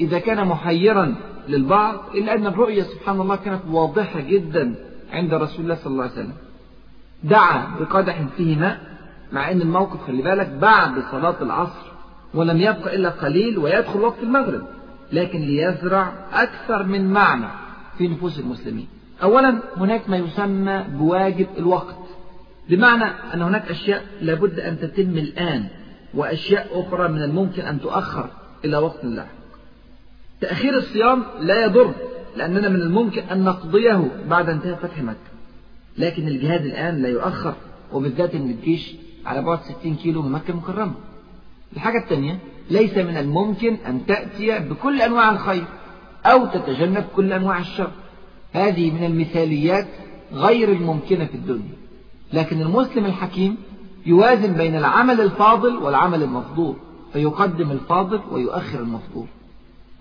إذا كان محيرا للبعض إلا أن الرؤية سبحان الله كانت واضحة جدا عند رسول الله صلى الله عليه وسلم. دعا بقدح فيه ماء مع أن الموقف خلي بالك بعد صلاة العصر ولم يبق إلا قليل ويدخل وقت المغرب لكن ليزرع أكثر من معنى في نفوس المسلمين. أولا هناك ما يسمى بواجب الوقت. بمعنى أن هناك أشياء لابد أن تتم الآن وأشياء أخرى من الممكن أن تؤخر إلى وقت لاحق تأخير الصيام لا يضر لأننا من الممكن أن نقضيه بعد انتهاء فتح مكة. لكن الجهاد الآن لا يؤخر وبالذات أن الجيش على بعد 60 كيلو من مكة المكرمة الحاجة الثانية ليس من الممكن أن تأتي بكل أنواع الخير أو تتجنب كل أنواع الشر. هذه من المثاليات غير الممكنة في الدنيا. لكن المسلم الحكيم يوازن بين العمل الفاضل والعمل المفضول فيقدم الفاضل ويؤخر المفضول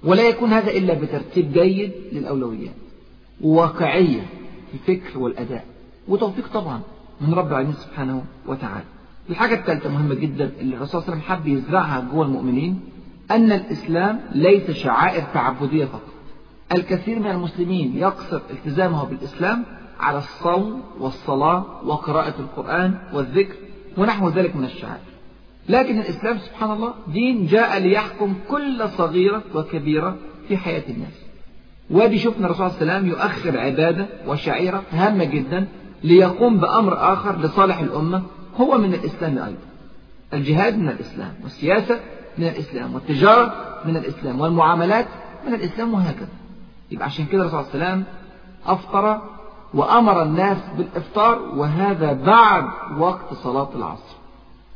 ولا يكون هذا إلا بترتيب جيد للأولويات. وواقعية في الفكر والأداء. وتوفيق طبعا من رب العالمين سبحانه وتعالى. الحاجة الثالثة مهمة جدا اللي الرسول صلى الله عليه وسلم حب يزرعها جوه المؤمنين أن الإسلام ليس شعائر تعبدية فقط. الكثير من المسلمين يقصر التزامه بالإسلام على الصوم والصلاة وقراءة القرآن والذكر ونحو ذلك من الشعائر لكن الإسلام سبحان الله دين جاء ليحكم كل صغيرة وكبيرة في حياة الناس. وادي شفنا الرسول صلى الله عليه وسلم يؤخر عبادة وشعيرة هامة جدا ليقوم بأمر آخر لصالح الأمة هو من الإسلام أيضا. الجهاد من الإسلام والسياسة من الإسلام والتجارة من الإسلام والمعاملات من الإسلام وهكذا. يبقى عشان كده الرسول صلى الله عليه وسلم أفطر وأمر الناس بالإفطار وهذا بعد وقت صلاة العصر.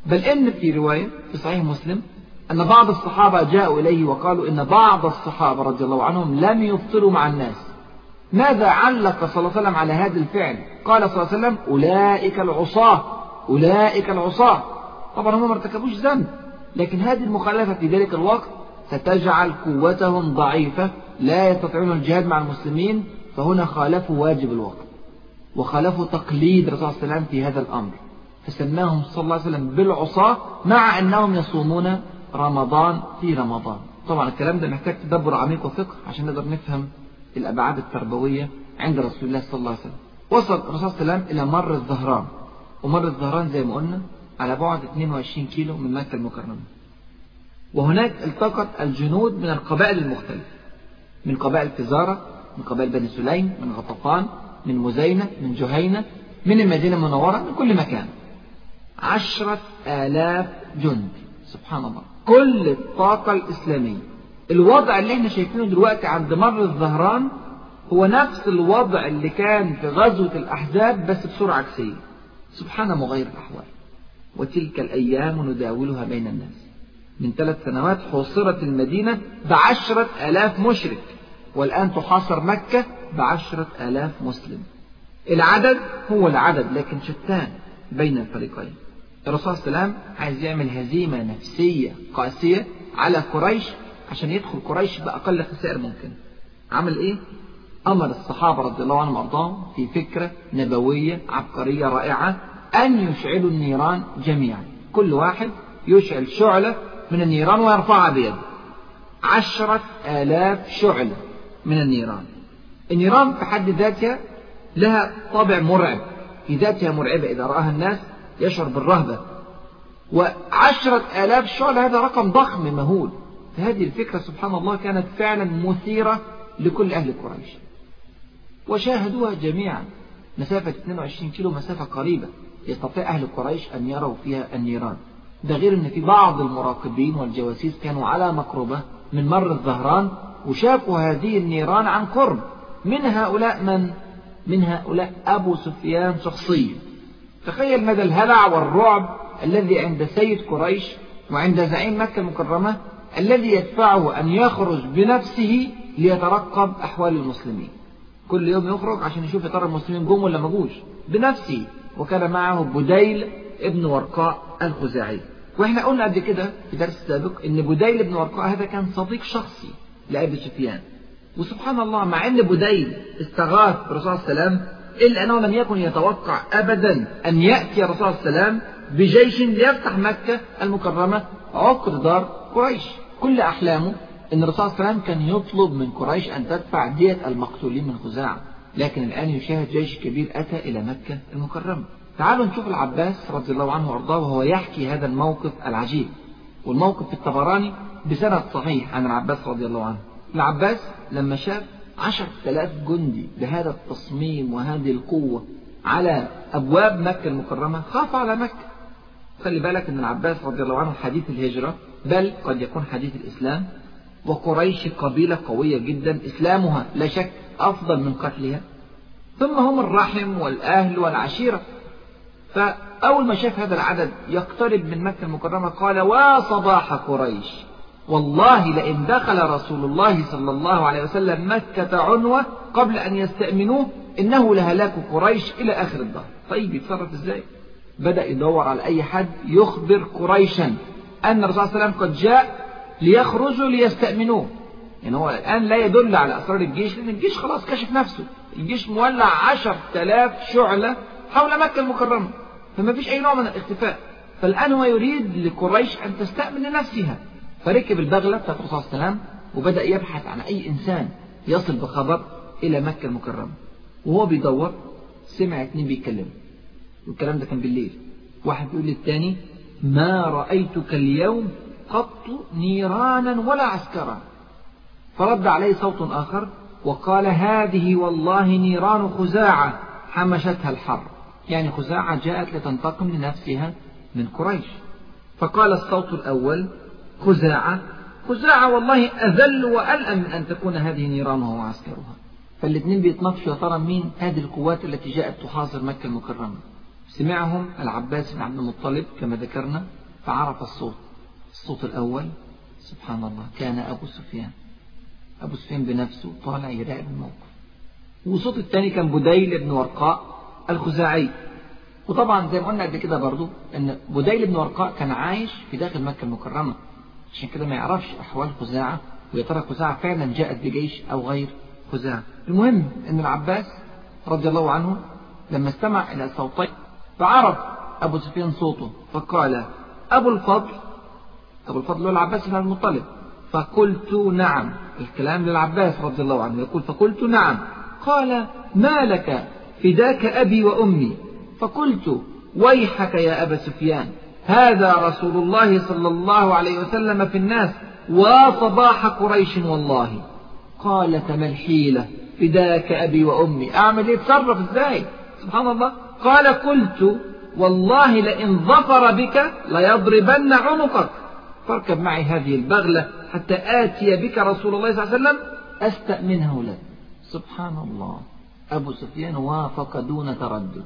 بل إن في رواية في صحيح مسلم أن بعض الصحابة جاءوا إليه وقالوا إن بعض الصحابة رضي الله عنهم لم يفطروا مع الناس. ماذا علق صلى الله عليه وسلم على هذا الفعل؟ قال صلى الله عليه وسلم أولئك العصاة أولئك العصاة. طبعا هم ما ارتكبوش ذنب لكن هذه المخالفة في ذلك الوقت ستجعل قوتهم ضعيفة لا يستطيعون الجهاد مع المسلمين فهنا خالفوا واجب الوقت وخالفوا تقليد الرسول صلى الله عليه وسلم في هذا الأمر. فسماهم صلى الله عليه وسلم بالعصاة مع أنهم يصومون رمضان في رمضان. طبعا الكلام ده محتاج تدبر عميق وفقه عشان نقدر نفهم الأبعاد التربوية عند رسول الله صلى الله عليه وسلم. وصل الرسول صلى الله عليه وسلم إلى مر الظهران ومر الظهران زي ما قلنا على بعد 22 كيلو من مكة المكرمة. وهناك التقت الجنود من القبائل المختلفة من قبائل فزارة من قبائل بني سليم من غطفان من مزينة من جهينة من المدينة المنورة من كل مكان. عشرة آلاف جند. سبحان الله. كل الطاقة الإسلامية. الوضع اللي إحنا شايفينه دلوقتي عند مر الظهران هو نفس الوضع اللي كان في غزوة الأحزاب بس بسرعة عكسية. سبحان مغير الأحوال. وتلك الأيام نداولها بين الناس. من ثلاث سنوات حوصرت المدينة بعشرة آلاف مشرك. والآن تحاصر مكة بعشرة آلاف مسلم. العدد هو العدد لكن شتان بين الفريقين. الرسول صلى الله عليه وسلم عايز يعمل هزيمة نفسية قاسية على قريش عشان يدخل قريش بأقل خسائر ممكن عمل إيه؟ أمر الصحابة رضي الله عنهم وأرضاهم في فكرة نبوية عبقرية رائعة أن يشعلوا النيران جميعا. كل واحد يشعل شعلة من النيران ويرفعها بيده. عشرة آلاف شعلة. من النيران. النيران في حد ذاتها لها طابع مرعب. في ذاتها مرعبة إذا رآها الناس يشعر بالرهبة. وعشرة آلاف شعلة هذا رقم ضخم مهول. فهذه الفكرة سبحان الله كانت فعلا مثيرة لكل أهل قريش. وشاهدوها جميعا. مسافة 22 كيلو مسافة قريبة. يستطيع أهل قريش أن يروا فيها النيران. ده غير أن في بعض المراقبين والجواسيس كانوا على مقربة من مر الظهران وشافوا هذه النيران عن قرب. من هؤلاء من؟ من هؤلاء أبو سفيان شخصيا تخيل مدى الهلع والرعب الذي عند سيد قريش وعند زعيم مكة المكرمة الذي يدفعه أن يخرج بنفسه ليترقب أحوال المسلمين. كل يوم يخرج عشان يشوف يا ترى المسلمين جم ولا ما جوش. بنفسه. وكان معه بديل ابن ورقاء الخزاعي. وإحنا قلنا قبل كده في درس سابق إن بديل ابن ورقاء هذا كان صديق شخصي. لأبي سفيان. وسبحان الله مع إن بديل استغاث بالرسول صلى الله عليه وسلم إلا أنه لم يكن يتوقع ابدا أن يأتي الرسول صلى الله عليه وسلم بجيش ليفتح مكة المكرمة عقد دار قريش. كل أحلامه إن الرسول صلى الله عليه وسلم كان يطلب من قريش أن تدفع دية المقتولين من خزاعة. لكن الآن يشاهد جيش كبير أتى إلى مكة المكرمة. تعالوا نشوف العباس رضي الله عنه وأرضاه وهو يحكي هذا الموقف العجيب. والموقف الطبراني بسند صحيح عن العباس رضي الله عنه. العباس لما شاف عشر آلاف جندي بهذا التصميم وهذه القوة على أبواب مكة المكرمة خاف على مكة. خلي بالك أن العباس رضي الله عنه حديث الهجرة بل قد يكون حديث الإسلام وقريش قبيلة قوية جدا إسلامها لا شك أفضل من قتلها. ثم هم الرحم والأهل والعشيرة. فأول ما شاف هذا العدد يقترب من مكة المكرمة قال وصباح قريش. والله لئن دخل رسول الله صلى الله عليه وسلم مكة عنوة قبل أن يستأمنوه إنه لهلاك قريش إلى آخر الدهر. طيب يتصرف إزاي؟ بدأ يدور على أي حد يخبر قريشا أن الرسول صلى الله عليه وسلم قد جاء ليخرجوا ليستأمنوه. يعني هو الآن لا يدل على أسرار الجيش لأن الجيش خلاص كشف نفسه. الجيش مولع عشر تلاف شعلة حول مكة المكرمة فما فيش أي نوع من الاختفاء. فالآن هو يريد لقريش أن تستأمن لنفسها. فركب البغلة بتاعت الرسول صلى الله عليه وسلم وبدأ يبحث عن أي إنسان يصل بخبر إلى مكة المكرمة. وهو بيدور سمع اتنين بيتكلموا. والكلام ده كان بالليل. واحد بيقول للتاني ما رأيتك اليوم قط نيرانا ولا عسكرا. فرد عليه صوت آخر وقال هذه والله نيران خزاعة. حمشتها الحر يعني خزاعة جاءت لتنتقم لنفسها من قريش. فقال الصوت الأول خزاعة. خزاعة والله أذل وألأم من أن تكون هذه نيرانها وعسكرها. فالاثنين بيتناقشوا يا ترى مين هذه القوات التي جاءت تحاصر مكة المكرمة؟ سمعهم العباس بن عبد المطلب كما ذكرنا فعرف الصوت. الصوت الأول سبحان الله كان أبو سفيان. أبو سفيان بنفسه طالع يراقب الموقف. وصوت الثاني كان بديل بن ورقاء الخزاعي. وطبعا زي ما قلنا قبل كده برضو إن بديل بن ورقاء كان عايش في داخل مكة المكرمة. عشان كده ما يعرفش أحوال خزاعة ويا ترى خزاعة فعلا جاءت بجيش أو غير خزاعة. المهم إن العباس رضي الله عنه لما استمع إلى صوتين فعرف أبو سفيان صوته فقال أبو الفضل. أبو الفضل هو العباس بن المطلب. فقلت نعم. الكلام للعباس رضي الله عنه يقول فقلت نعم. قال ما لك؟ فداك أبي وأمي. فقلت ويحك يا أبا سفيان. هذا رسول الله صلى الله عليه وسلم في الناس وصباح قريش والله. قال فما الحيلة؟ فداك أبي وأمي. أعمل إيه؟ تصرف إزاي؟ سبحان الله. قال قلت والله لئن ظفر بك ليضربن عنقك. فاركب معي هذه البغلة حتى آتي بك رسول الله صلى الله عليه وسلم. أستأمنه لك. سبحان الله. أبو سفيان وافق دون تردد.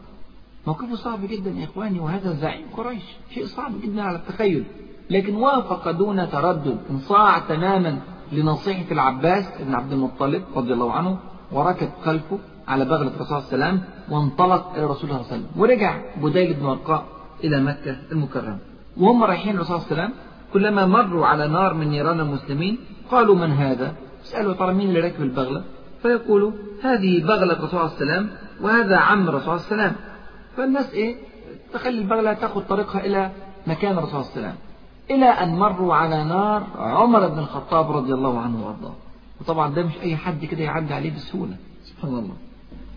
موقفه صعب جدا يا إخواني وهذا زعيم قريش. شيء صعب جدا على التخيل. لكن وافق دون تردد انصاع تماما لنصيحة العباس بن عبد المطلب رضي الله عنه وركب خلفه على بغلة الرسول صلى الله عليه وسلم وانطلق إلى رسول الله صلى الله عليه وسلم. ورجع بديل بن ورقاء إلى مكة المكرمة. وهم رايحين الرسول صلى الله عليه وسلم كلما مروا على نار من نيران المسلمين قالوا من هذا؟ اسألوا ترى مين اللي راكب البغلة؟ فيقولوا هذه بغلة الرسول صلى الله عليه وسلم وهذا عم الرسول صلى الله عليه وسلم. فالناس إيه؟ تخلي البغلة تأخذ طريقها إلى مكان الرسول صلى الله عليه وسلم. إلى أن مروا على نار عمر بن الخطاب رضي الله عنه وأرضاه. وطبعا ده مش أي حد كده يعدي عليه بسهولة. سبحان الله.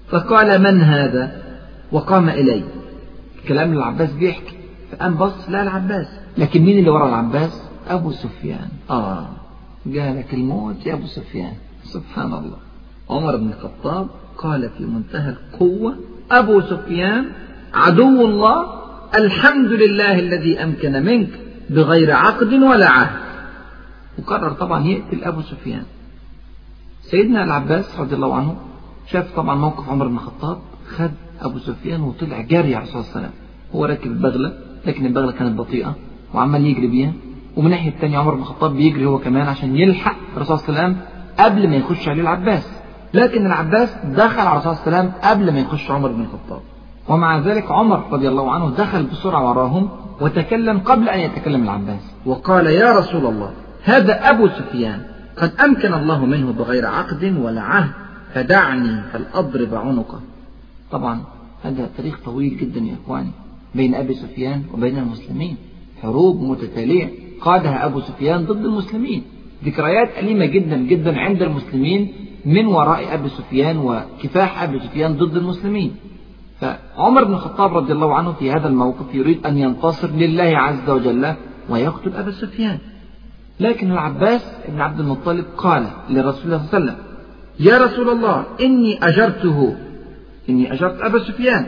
فقال من هذا؟ وقام إلي. كلام العباس بيحكي. فقام بص لا العباس. لكن مين اللي ورا العباس؟ أبو سفيان. آه. جالك الموت يا أبو سفيان. سبحان الله. عمر بن الخطاب قال في منتهى القوة أبو سفيان عدو الله الحمد لله الذي أمكن منك بغير عقد ولا عهد. وقرر طبعا يقتل أبو سفيان. سيدنا العباس رضي الله عنه شاف طبعا موقف عمر بن الخطاب خد أبو سفيان وطلع جاري عليه وسلم. هو راكب البغلة لكن البغلة كانت بطيئة وعمال يجري بيها. ومن الناحية الثانية عمر بن الخطاب بيجري هو كمان عشان يلحق الرسول صلى الله عليه وسلم قبل ما يخش عليه العباس. لكن العباس دخل على الرسول صلى الله عليه وسلم قبل ما يخش عمر بن الخطاب. ومع ذلك عمر رضي الله عنه دخل بسرعة وراهم وتكلم قبل أن يتكلم العباس. وقال يا رسول الله هذا أبو سفيان قد أمكن الله منه بغير عقد ولا عهد فدعني فلأضرب عنقه. طبعا هذا تاريخ طويل جدا يا إخواني بين أبي سفيان وبين المسلمين. حروب متتالية قادها أبو سفيان ضد المسلمين. ذكريات أليمة جدا جدا عند المسلمين من وراء أبي سفيان وكفاح أبي سفيان ضد المسلمين. فعمر بن الخطاب رضي الله عنه في هذا الموقف يريد أن ينتصر لله عز وجل ويقتل أبا سفيان. لكن العباس بن عبد المطلب قال لرسول الله صلى الله عليه وسلم يا رسول الله إني أجرته إني أجرت أبا سفيان.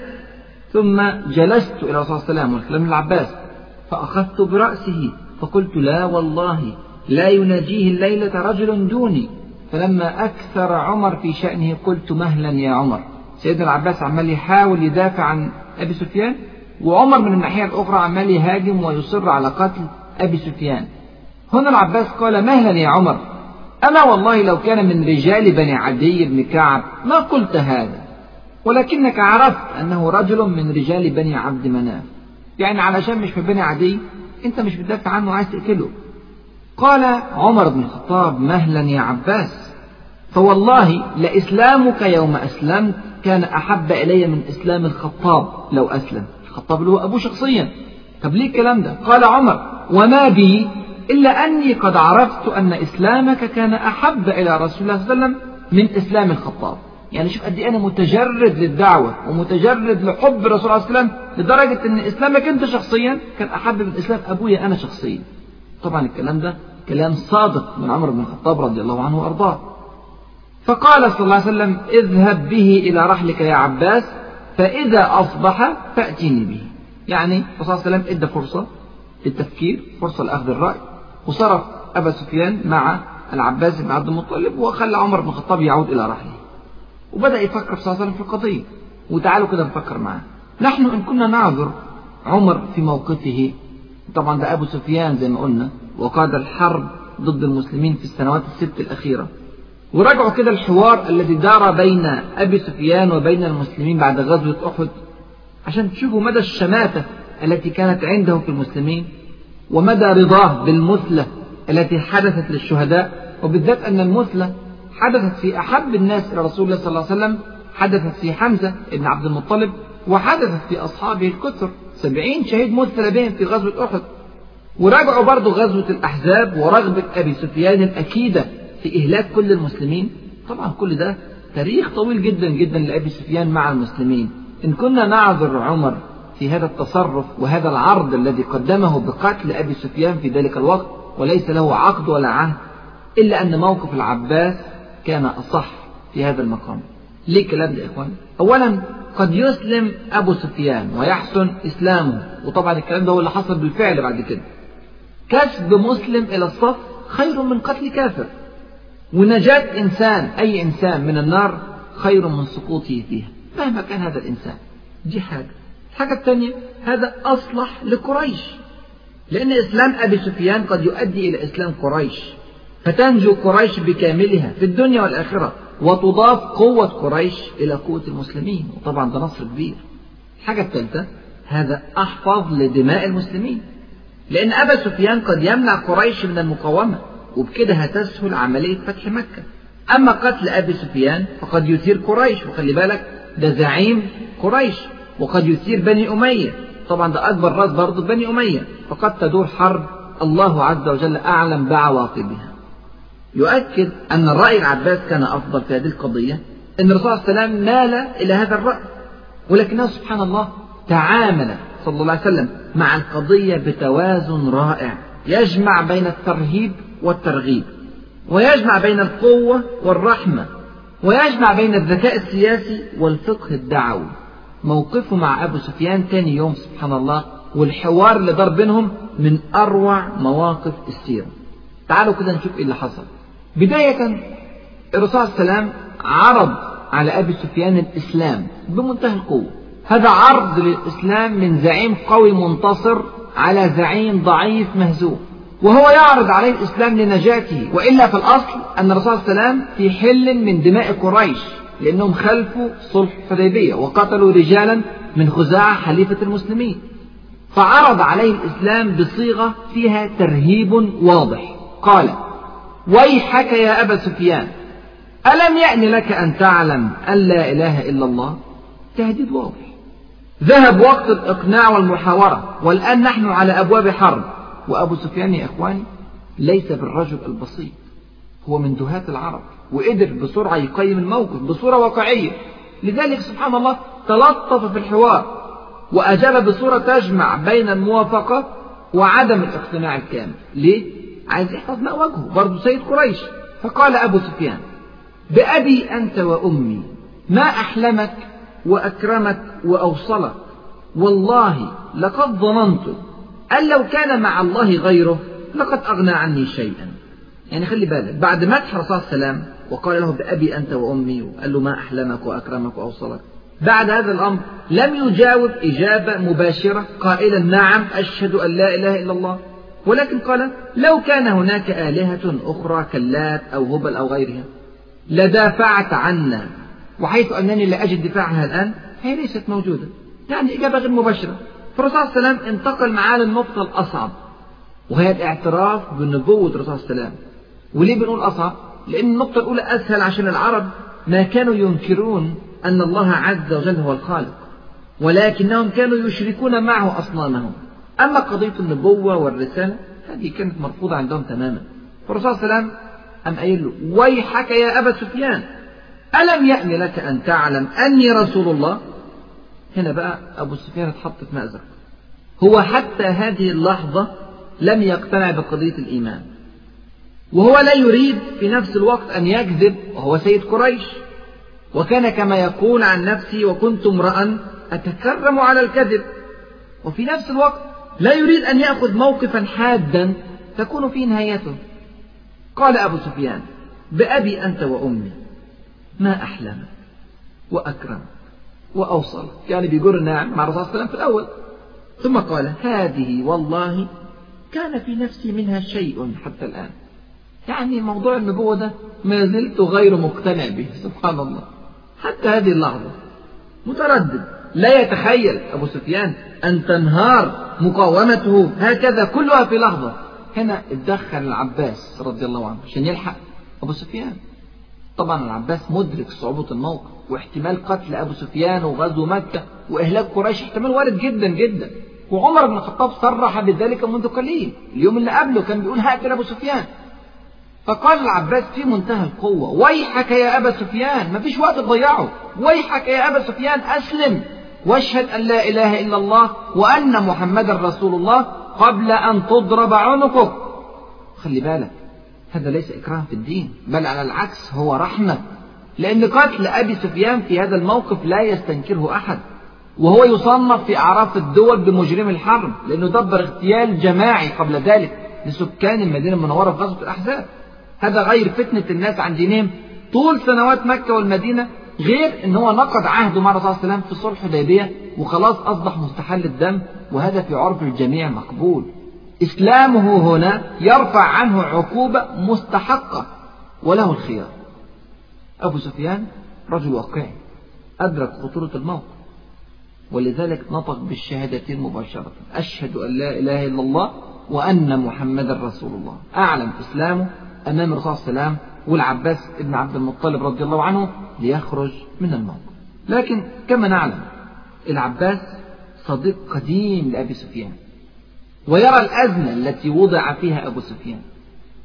ثم جلست إلى صلى الله عليه وسلم والكلام العباس فأخذت برأسه فقلت لا والله لا يناجيه الليلة رجل دوني. فلما أكثر عمر في شأنه قلت مهلا يا عمر. سيدنا العباس عمال يحاول يدافع عن أبي سفيان وعمر من الناحية الأخرى عمال يهاجم ويصر على قتل أبي سفيان. هنا العباس قال مهلا يا عمر أما والله لو كان من رجال بني عدي بن كعب ما قلت هذا؟ ولكنك عرفت أنه رجل من رجال بني عبد مناف. يعني علشان مش في بني عدي أنت مش بتدافع عنه عايز تقتله. قال عمر بن الخطاب مهلا يا عباس فوالله لإسلامك يوم أسلمت كان أحب إلي من إسلام الخطاب لو أسلم. الخطاب اللي هو أبوه شخصيا. طب ليه الكلام ده؟ قال عمر وما بي إلا أني قد عرفت أن إسلامك كان أحب إلى رسول الله صلى الله عليه وسلم من إسلام الخطاب. يعني شوف قد إيه أنا متجرد للدعوة ومتجرد لحب الرسول صلى الله عليه وسلم لدرجة أن إسلامك أنت شخصيا كان أحب من إسلام أبويا أنا شخصيا. طبعا الكلام ده كلام صادق من عمر بن الخطاب رضي الله عنه وأرضاه. فقال صلى الله عليه وسلم اذهب به إلى رحلك يا عباس فإذا أصبح فأتيني به. يعني الرسول صلى الله عليه وسلم إدى فرصة للتفكير فرصة لأخذ الرأي وصرف أبا سفيان مع العباس بن عبد المطلب وخلى عمر بن الخطاب يعود إلى رحله. وبدأ يفكر صلى الله عليه وسلم في القضية. وتعالوا كده نفكر معاه. نحن إن كنا نعذر عمر في موقفه طبعا ده أبو سفيان زي ما قلنا وقاد الحرب ضد المسلمين في السنوات الست الأخيرة. وراجعوا كده الحوار الذي دار بين أبي سفيان وبين المسلمين بعد غزوة أحد عشان تشوفوا مدى الشماتة التي كانت عنده في المسلمين ومدى رضاه بالمثلة التي حدثت للشهداء وبالذات أن المثلة حدثت في أحب الناس إلى رسول الله صلى الله عليه وسلم حدثت في حمزة بن عبد المطلب وحدثت في أصحابه الكثر سبعين شهيد مثل بهم في غزوة أحد. وراجعوا برضو غزوة الأحزاب ورغبة أبي سفيان الأكيدة في إهلاك كل المسلمين؟ طبعا كل ده تاريخ طويل جدا جدا لأبي سفيان مع المسلمين. إن كنا نعذر عمر في هذا التصرف وهذا العرض الذي قدمه بقتل أبي سفيان في ذلك الوقت وليس له عقد ولا عهد إلا أن موقف العباس كان أصح في هذا المقام. ليه الكلام ده يا إخوان؟ أولا قد يسلم أبو سفيان ويحسن إسلامه وطبعا الكلام ده هو اللي حصل بالفعل بعد كده. كسب مسلم إلى الصف خير من قتل كافر. ونجاة إنسان أي إنسان من النار خير من سقوطه فيها مهما كان هذا الإنسان. دي حاجة الحاجة الثانية هذا أصلح لقريش. لأن إسلام أبي سفيان قد يؤدي إلى إسلام قريش. فتنجو قريش بكاملها في الدنيا والآخرة وتضاف قوة قريش إلى قوة المسلمين. وطبعا ده نصر كبير. الحاجة الثالثة هذا أحفظ لدماء المسلمين. لأن أبا سفيان قد يمنع قريش من المقاومة. وبكده هتسهل عملية فتح مكة. أما قتل أبي سفيان فقد يثير قريش وخلي بالك ده زعيم قريش وقد يثير بني أمية. طبعا ده أكبر راس برضه بني أمية. فقد تدور حرب الله عز وجل أعلم بعواقبها. يؤكد أن الرأي العباس كان أفضل في هذه القضية أن الرسول صلى الله عليه وسلم مال إلى هذا الرأي. ولكنه سبحان الله تعامل صلى الله عليه وسلم مع القضية بتوازن رائع. يجمع بين الترهيب والترغيب ويجمع بين القوة والرحمة ويجمع بين الذكاء السياسي والفقه الدعوي. موقفه مع أبو سفيان تاني يوم سبحان الله والحوار اللي دار بينهم من أروع مواقف السيرة. تعالوا كده نشوف إيه اللي حصل. بداية الرسول عليه وسلم عرض على أبي سفيان الإسلام بمنتهى القوة. هذا عرض للإسلام من زعيم قوي منتصر على زعيم ضعيف مهزوم. وهو يعرض عليه الإسلام لنجاته وإلا في الأصل أن الرسول صلى الله عليه وسلم في حل من دماء قريش لأنهم خلفوا صلح الحديبية وقتلوا رجالا من خزاعة حليفة المسلمين. فعرض عليه الإسلام بصيغة فيها ترهيب واضح. قال ويحك يا أبا سفيان ألم يأن لك أن تعلم أن لا إله إلا الله؟ تهديد واضح. ذهب وقت الإقناع والمحاورة والآن نحن على أبواب حرب. وأبو سفيان يا إخواني ليس بالرجل البسيط هو من دهاة العرب وقدر بسرعة يقيم الموقف بصورة واقعية. لذلك سبحان الله تلطف في الحوار وأجاب بصورة تجمع بين الموافقة وعدم الاقتناع الكامل. ليه؟ عايز يحفظ ماء وجهه برضه سيد قريش. فقال أبو سفيان بأبي أنت وأمي ما أحلمك وأكرمك وأوصلك والله لقد ظننت أن لو كان مع الله غيره لقد أغنى عني شيئا. يعني خلي بالك بعد مدح الرسول صلى الله عليه وسلم وقال له بأبي أنت وأمي وقال له ما أحلمك وأكرمك وأوصلك. بعد هذا الأمر لم يجاوب إجابة مباشرة قائلا نعم أشهد أن لا إله إلا الله. ولكن قال لو كان هناك آلهة أخرى كاللات أو هبل أو غيرها لدافعت عنا وحيث أنني لا أجد دفاعها الآن هي ليست موجودة. يعني إجابة غير مباشرة. فالرسول عليه وسلم انتقل معاه للنقطة الأصعب وهي الاعتراف بنبوة الرسول صلى الله عليه وسلم. وليه بنقول أصعب؟ لأن النقطة الأولى أسهل عشان العرب ما كانوا ينكرون أن الله عز وجل هو الخالق ولكنهم كانوا يشركون معه أصنامهم. أما قضية النبوة والرسالة هذه كانت مرفوضة عندهم تماما. فالرسول صلى الله عليه وسلم أم قايل له ويحك يا أبا سفيان ألم يأن لك أن تعلم أني رسول الله؟ هنا بقى أبو سفيان اتحط في مأزق. هو حتى هذه اللحظة لم يقتنع بقضية الإيمان. وهو لا يريد في نفس الوقت أن يكذب وهو سيد قريش. وكان كما يقول عن نفسه وكنت امرأ أتكرم على الكذب. وفي نفس الوقت لا يريد أن يأخذ موقفا حادا تكون فيه نهايته. قال أبو سفيان بأبي أنت وأمي ما أحلمك وأكرمك. وأوصلك يعني بيجر النعم مع الرسول صلى الله عليه وسلم في الأول. ثم قال هذه والله كان في نفسي منها شيء حتى الآن. يعني موضوع النبوة ده ما زلت غير مقتنع به سبحان الله. حتى هذه اللحظة متردد. لا يتخيل أبو سفيان أن تنهار مقاومته هكذا كلها في لحظة. هنا اتدخل العباس رضي الله عنه عشان يلحق أبو سفيان. طبعا العباس مدرك صعوبة الموقف واحتمال قتل أبو سفيان وغزو مكة وإهلاك قريش احتمال وارد جدا جدا. وعمر بن الخطاب صرح بذلك منذ قليل. اليوم اللي قبله كان بيقول هقتل أبو سفيان. فقال العباس في منتهى القوة ويحك يا أبا سفيان. ما فيش وقت تضيعه. ويحك يا أبا سفيان أسلم. واشهد أن لا إله إلا الله وأن محمدا رسول الله قبل أن تضرب عنقك. خلي بالك هذا ليس إكراه في الدين بل على العكس هو رحمة. لأن قتل أبي سفيان في هذا الموقف لا يستنكره أحد. وهو يصنف في أعراف الدول بمجرم الحرب لأنه دبر اغتيال جماعي قبل ذلك لسكان المدينة المنورة في غزوة الأحزاب. هذا غير فتنة الناس عن دينهم. طول سنوات مكة والمدينة غير إن هو نقض عهده مع الرسول صلى الله عليه وسلم في صلح الحديبية وخلاص أصبح مستحل الدم وهذا في عرف الجميع مقبول. إسلامه هنا يرفع عنه عقوبة مستحقة وله الخيار. أبو سفيان رجل واقعي أدرك خطورة الموقف ولذلك نطق بالشهادتين مباشرة. أشهد أن لا إله إلا الله وأن محمدا رسول الله. أعلم إسلامه أمام الرسول صلى الله عليه وسلم والعباس بن عبد المطلب رضي الله عنه ليخرج من الموقف لكن كما نعلم العباس صديق قديم لأبي سفيان. ويرى الأزمة التي وضع فيها أبو سفيان.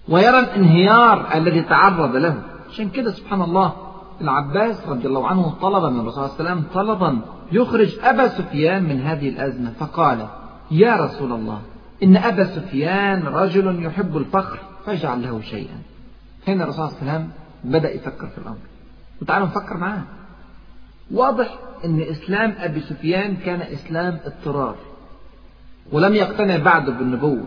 ويرى الانهيار الذي تعرض له. عشان كده سبحان الله العباس رضي الله عنه طلب من الرسول صلى الله عليه وسلم طلبا يخرج أبا سفيان من هذه الأزمة. فقال يا رسول الله إن أبا سفيان رجل يحب الفخر فاجعل له شيئا. هنا الرسول صلى الله عليه وسلم بدأ يفكر في الأمر. وتعالوا نفكر معاه. واضح أن إسلام أبي سفيان كان إسلام اضطرار. ولم يقتنع بعد بالنبوة.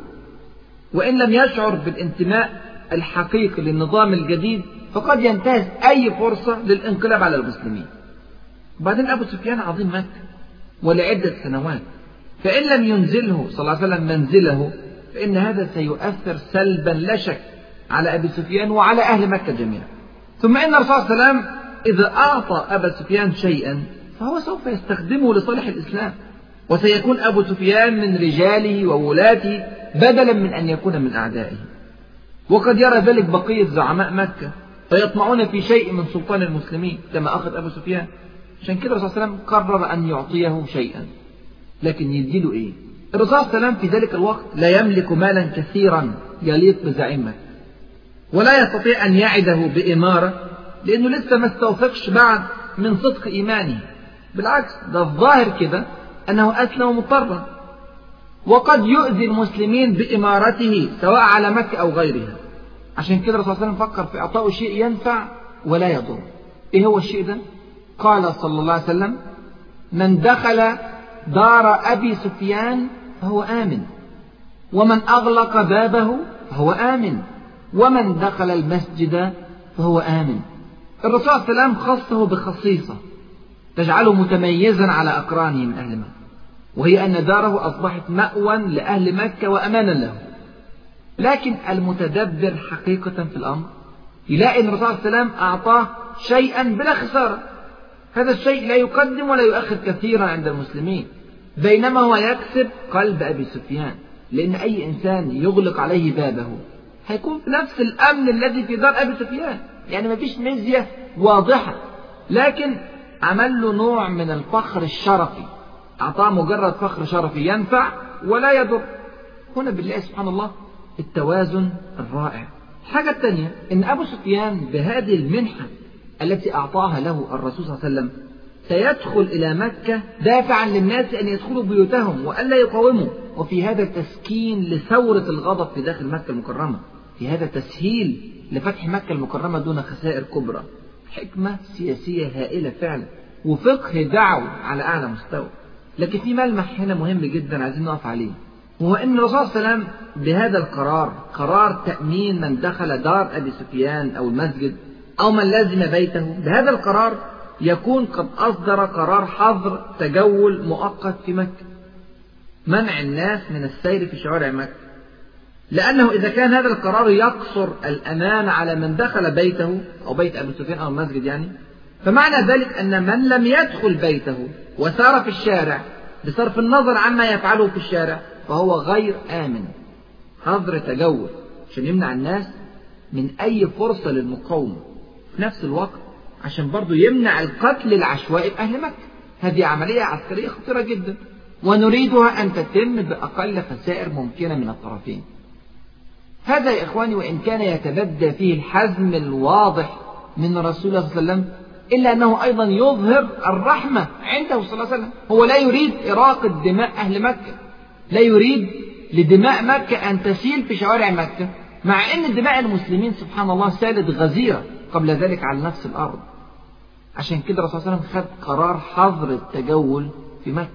وإن لم يشعر بالانتماء الحقيقي للنظام الجديد فقد ينتهز أي فرصة للانقلاب على المسلمين. وبعدين أبو سفيان عظيم مكة ولعدة سنوات. فإن لم ينزله صلى الله عليه وسلم منزله فإن هذا سيؤثر سلبا لا شك على أبي سفيان وعلى أهل مكة جميعا. ثم إن الرسول صلى الله عليه وسلم إذا أعطى أبا سفيان شيئا فهو سوف يستخدمه لصالح الإسلام. وسيكون أبو سفيان من رجاله وولاته بدلا من أن يكون من أعدائه. وقد يرى ذلك بقية زعماء مكة فيطمعون في شيء من سلطان المسلمين كما أخذ أبو سفيان. عشان كده الرسول صلى الله عليه وسلم قرر أن يعطيه شيئا. لكن يديله إيه؟ الرسول صلى الله عليه وسلم في ذلك الوقت لا يملك مالا كثيرا يليق بزعيم مكة ولا يستطيع أن يعده بإمارة لأنه لسه ما استوثقش بعد من صدق إيمانه. بالعكس ده الظاهر كده أنه أسلم مضطرا. وقد يؤذي المسلمين بإمارته سواء على مكة أو غيرها. عشان كده الرسول صلى الله عليه وسلم فكر في إعطائه شيء ينفع ولا يضر. إيه هو الشيء ده؟ قال صلى الله عليه وسلم من دخل دار أبي سفيان فهو آمن. ومن أغلق بابه فهو آمن. ومن دخل المسجد فهو آمن. الرسول صلى الله عليه وسلم خصه بخصيصة تجعله متميزا على أقرانه من أهل مكة. وهي أن داره أصبحت مأوى لأهل مكة وأمانا له. لكن المتدبر حقيقة في الأمر يلاقي أن الرسول صلى الله عليه وسلم أعطاه شيئا بلا خسارة. هذا الشيء لا يقدم ولا يؤخر كثيرا عند المسلمين. بينما هو يكسب قلب أبي سفيان لأن أي إنسان يغلق عليه بابه هيكون في نفس الأمن الذي في دار أبي سفيان. يعني ما فيش مزية واضحة. لكن عمل له نوع من الفخر الشرفي. أعطاه مجرد فخر شرفي ينفع ولا يضر. هنا بالله سبحان الله التوازن الرائع. الحاجة الثانية إن أبو سفيان بهذه المنحة التي أعطاها له الرسول صلى الله عليه وسلم سيدخل إلى مكة دافعا للناس أن يدخلوا بيوتهم وألا يقاوموا. وفي هذا تسكين لثورة الغضب في داخل مكة المكرمة. في هذا تسهيل لفتح مكة المكرمة دون خسائر كبرى. حكمة سياسية هائلة فعلا. وفقه دعوي على أعلى مستوى. لكن في ملمح هنا مهم جدا عايزين نقف عليه. وهو أن الرسول صلى الله عليه وسلم بهذا القرار قرار تأمين من دخل دار أبي سفيان أو المسجد أو من لازم بيته بهذا القرار يكون قد أصدر قرار حظر تجول مؤقت في مكة. منع الناس من السير في شوارع مكة. لأنه إذا كان هذا القرار يقصر الأمان على من دخل بيته أو بيت أبي سفيان أو المسجد يعني فمعنى ذلك أن من لم يدخل بيته وسار في الشارع بصرف النظر عما يفعله في الشارع فهو غير آمن. حظر تجول عشان يمنع الناس من أي فرصة للمقاومة. في نفس الوقت عشان برضه يمنع القتل العشوائي في أهل مكة. هذه عملية عسكرية خطيرة جدا ونريدها أن تتم بأقل خسائر ممكنة من الطرفين. هذا يا إخواني وإن كان يتبدى فيه الحزم الواضح من رسول الله صلى الله عليه وسلم إلا أنه أيضا يظهر الرحمة عنده صلى الله عليه وسلم. هو لا يريد إراقة دماء أهل مكة. لا يريد لدماء مكة أن تسيل في شوارع مكة. مع أن دماء المسلمين سبحان الله سالت غزيرة قبل ذلك على نفس الأرض. عشان كده الرسول صلى الله عليه وسلم خد قرار حظر التجول في مكة.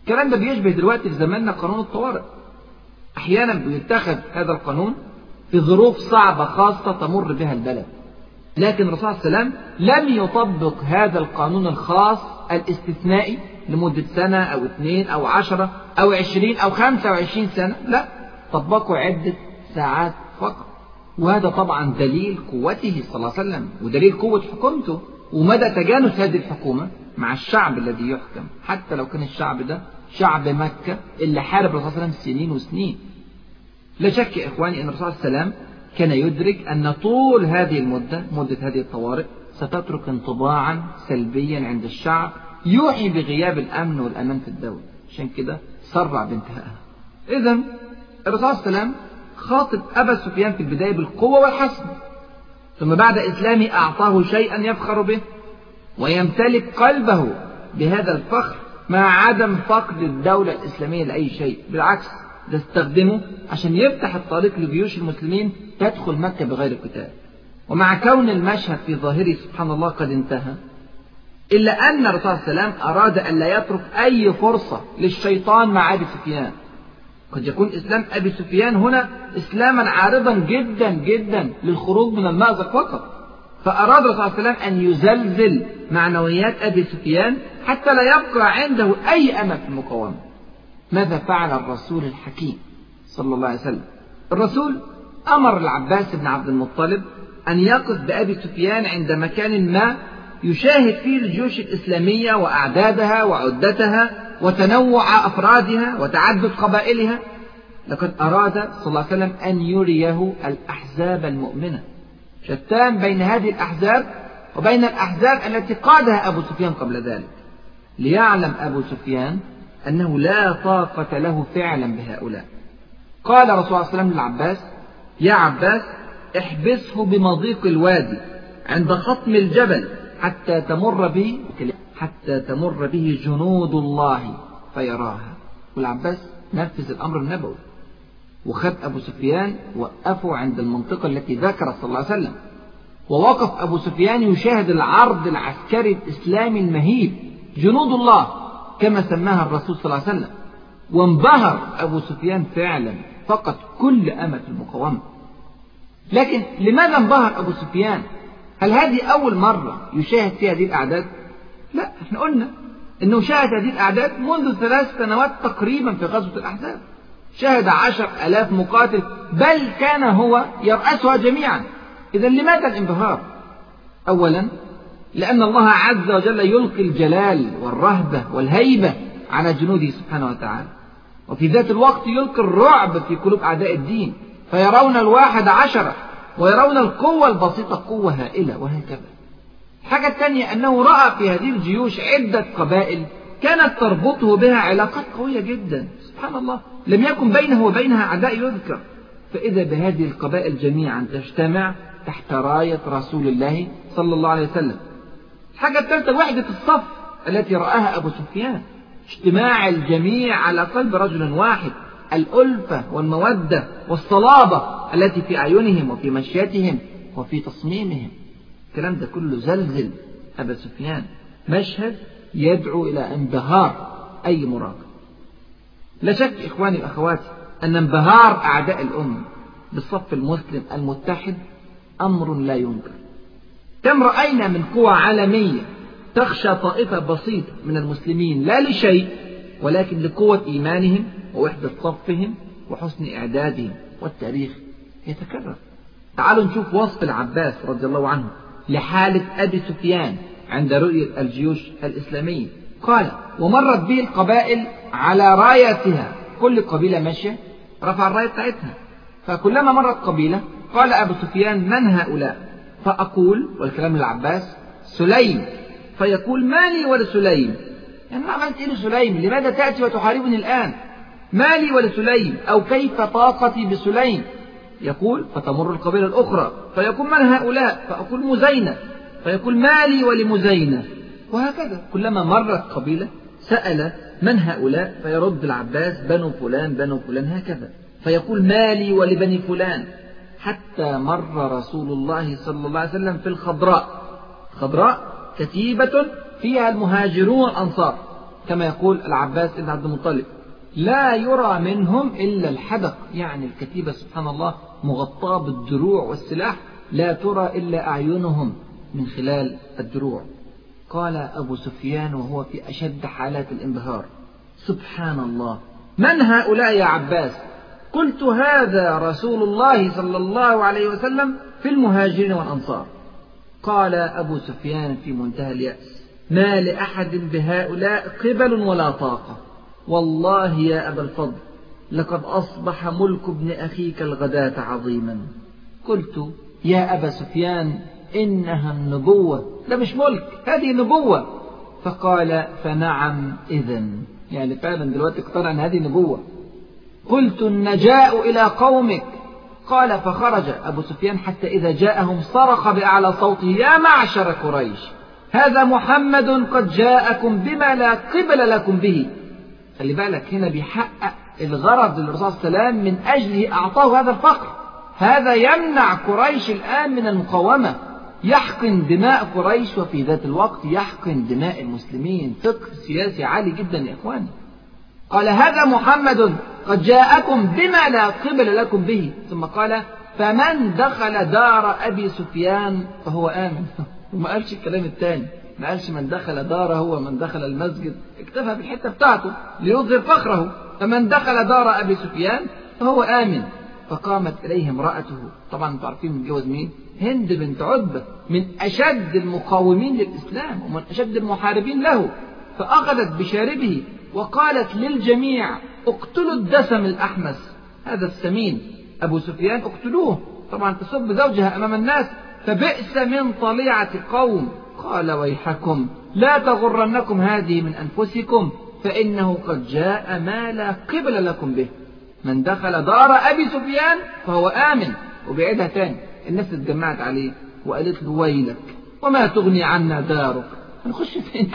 الكلام ده بيشبه دلوقتي في زماننا قانون الطوارئ. أحيانا بيتخذ هذا القانون في ظروف صعبة خاصة تمر بها البلد. لكن الرسول صلى الله عليه وسلم لم يطبق هذا القانون الخاص الاستثنائي لمدة سنة أو اثنين أو عشرة أو عشرين أو خمسة وعشرين سنة لا طبقه عدة ساعات فقط. وهذا طبعا دليل قوته صلى الله عليه وسلم ودليل قوة حكومته ومدى تجانس هذه الحكومة مع الشعب الذي يحكم. حتى لو كان الشعب ده شعب مكة اللي حارب الرسول صلى الله عليه وسلم سنين وسنين. لا شك يا إخواني أن الرسول صلى الله عليه وسلم كان يدرك أن طول هذه المدة مدة هذه الطوارئ ستترك انطباعا سلبيا عند الشعب يوحي بغياب الأمن والأمان في الدولة. عشان كده سرع بانتهائها. إذا الرسول صلى الله عليه وسلم خاطب أبا سفيان في البداية بالقوة والحسم. ثم بعد إسلامه أعطاه شيئا يفخر به ويمتلك قلبه بهذا الفخر مع عدم فقد الدولة الإسلامية لأي شيء. بالعكس ده استخدمه عشان يفتح الطريق لجيوش المسلمين تدخل مكة بغير قتال ومع كون المشهد في ظاهره سبحان الله قد انتهى إلا أن الرسول صلى الله عليه أراد أن لا يترك أي فرصة للشيطان مع أبي سفيان. قد يكون إسلام أبي سفيان هنا إسلاما عارضا جدا جدا للخروج من المأزق فقط. فأراد الرسول صلى الله عليه وسلم أن يزلزل معنويات أبي سفيان حتى لا يبقى عنده أي أمل في المقاومة. ماذا فعل الرسول الحكيم صلى الله عليه وسلم؟ الرسول أمر العباس بن عبد المطلب أن يقف بأبي سفيان عند مكان ما يشاهد فيه الجيوش الإسلامية وأعدادها وعدتها وتنوع أفرادها وتعدد قبائلها. لقد أراد صلى الله عليه وسلم أن يريه الأحزاب المؤمنة. شتان بين هذه الأحزاب وبين الأحزاب التي قادها أبو سفيان قبل ذلك. ليعلم أبو سفيان أنه لا طاقة له فعلا بهؤلاء. قال رسول الله صلى الله عليه وسلم للعباس يا عباس احبسه بمضيق الوادي عند خطم الجبل حتى تمر به حتى تمر به جنود الله فيراها. والعباس نفذ الأمر النبوي وخد أبو سفيان وقفوا عند المنطقة التي ذكر صلى الله عليه وسلم. ووقف أبو سفيان يشاهد العرض العسكري الإسلامي المهيب جنود الله. كما سماها الرسول صلى الله عليه وسلم. وانبهر أبو سفيان فعلا فقد كل في المقاومة. لكن لماذا انبهر أبو سفيان؟ هل هذه أول مرة يشاهد فيها هذه الأعداد؟ لا إحنا قلنا إنه شاهد هذه الأعداد منذ ثلاث سنوات تقريبا في غزوة الأحزاب. شهد عشر ألاف مقاتل بل كان هو يرأسها جميعا. إذا لماذا الانبهار؟ أولا لأن الله عز وجل يلقي الجلال والرهبة والهيبة على جنوده سبحانه وتعالى. وفي ذات الوقت يلقي الرعب في قلوب أعداء الدين. فيرون الواحد عشرة ويرون القوة البسيطة قوة هائلة وهكذا. الحاجة الثانية أنه رأى في هذه الجيوش عدة قبائل كانت تربطه بها علاقات قوية جدا. سبحان الله. لم يكن بينه وبينها عداء يذكر. فإذا بهذه القبائل جميعا تجتمع تحت راية رسول الله صلى الله عليه وسلم. الحاجة الثالثة وحدة الصف التي رآها أبو سفيان. اجتماع الجميع على قلب رجل واحد. الألفة والمودة والصلابة التي في أعينهم وفي مشيتهم وفي تصميمهم. الكلام ده كله زلزل. أبا سفيان مشهد يدعو إلى انبهار. أي مراقب؟ لا شك إخواني وأخواتي أن انبهار أعداء الأمة بالصف المسلم المتحد أمر لا ينكر. كم رأينا من قوى عالمية تخشى طائفة بسيطة من المسلمين لا لشيء ولكن لقوة إيمانهم ووحدة صفهم وحسن إعدادهم والتاريخ يتكرر. تعالوا نشوف وصف العباس رضي الله عنه لحالة أبي سفيان عند رؤية الجيوش الإسلامية. قال ومرت به القبائل على رايتها كل قبيلة ماشية رفع الراية بتاعتها. فكلما مرت قبيلة قال أبو سفيان من هؤلاء؟ فأقول والكلام للعباس سليم. فيقول ما لي ولسليم يعني ما عملت إيه لسليم؟ لماذا تأتي وتحاربني الآن؟ ما لي ولسليم أو كيف طاقتي بسليم؟ يقول فتمر القبيلة الأخرى. فيقول من هؤلاء؟ فأقول مزينة. فيقول ما لي ولمزينة. وهكذا. كلما مرت قبيلة سأل من هؤلاء؟ فيرد العباس بنو فلان بنو فلان. هكذا. فيقول مالي ولبني فلان. حتى مر رسول الله صلى الله عليه وسلم في الخضراء. خضراء كتيبة فيها المهاجرون والأنصار كما يقول العباس بن عبد المطلب. لا يرى منهم إلا الحدق يعني الكتيبة سبحان الله مغطاة بالدروع والسلاح لا ترى إلا أعينهم من خلال الدروع. قال أبو سفيان وهو في أشد حالات الانبهار سبحان الله. من هؤلاء يا عباس؟ قلت هذا رسول الله صلى الله عليه وسلم في المهاجرين والأنصار. قال أبو سفيان في منتهى اليأس ما لأحد بهؤلاء قبل ولا طاقة. والله يا أبا الفضل لقد أصبح ملك ابن أخيك الغداة عظيما. قلت يا أبا سفيان إنها النبوة. ده مش ملك هذه نبوة. فقال فنعم إذا يعني فعلا دلوقتي اقتنع أن هذه نبوة. قلت النجاء إلى قومك. قال فخرج أبو سفيان حتى إذا جاءهم صرخ بأعلى صوته يا معشر قريش هذا محمد قد جاءكم بما لا قبل لكم به. خلي بالك هنا بيحقق الغرض للرسول صلى الله عليه وسلم من أجله أعطاه هذا الفقر. هذا يمنع قريش الآن من المقاومة. يحقن دماء قريش وفي ذات الوقت يحقن دماء المسلمين. فقه سياسي عالي جدا يا إخواني. قال هذا محمد قد جاءكم بما لا قبل لكم به. ثم قال فمن دخل دار أبي سفيان فهو آمن. وما قالش الكلام الثاني ما قالش من دخل داره ومن دخل المسجد. اكتفى بالحتة بتاعته ليظهر فخره. فمن دخل دار أبي سفيان فهو آمن. فقامت إليه امرأته. طبعا أنتم عارفين متجوز مين؟ هند بنت عتبة من أشد المقاومين للإسلام ومن أشد المحاربين له. فأخذت بشاربه وقالت للجميع اقتلوا الدسم الأحمس. هذا السمين. أبو سفيان اقتلوه. طبعا تصب زوجها أمام الناس فبئس من طليعة قوم. قال ويحكم لا تغرنكم هذه من أنفسكم فإنه قد جاء ما لا قبل لكم به. من دخل دار أبي سفيان فهو آمن. وبعدها تاني الناس اتجمعت عليه وقالت له ويلك وما تغني عنا دارك. هنخش فين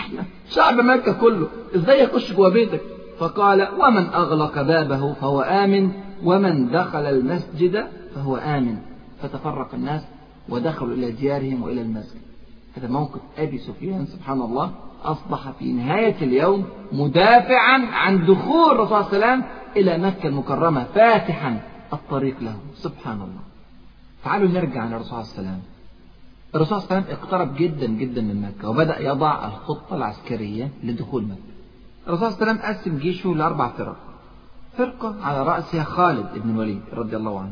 شعب مكة كله إزاي يخش جوا بيتك؟ فقال ومن أغلق بابه فهو آمن ومن دخل المسجد فهو آمن. فتفرق الناس ودخلوا إلى ديارهم وإلى المسجد. هذا موقف أبي سفيان سبحان الله أصبح في نهاية اليوم مدافعا عن دخول الرسول صلى الله عليه وسلم إلى مكة المكرمة فاتحا الطريق له. سبحان الله. تعالوا نرجع للرسول صلى الله عليه وسلم. الرسول صلى الله عليه وسلم اقترب جدا جدا من مكة وبدأ يضع الخطة العسكرية لدخول مكة. الرسول صلى الله عليه وسلم قسم جيشه لأربع فرق. فرقة على رأسها خالد بن الوليد رضي الله عنه.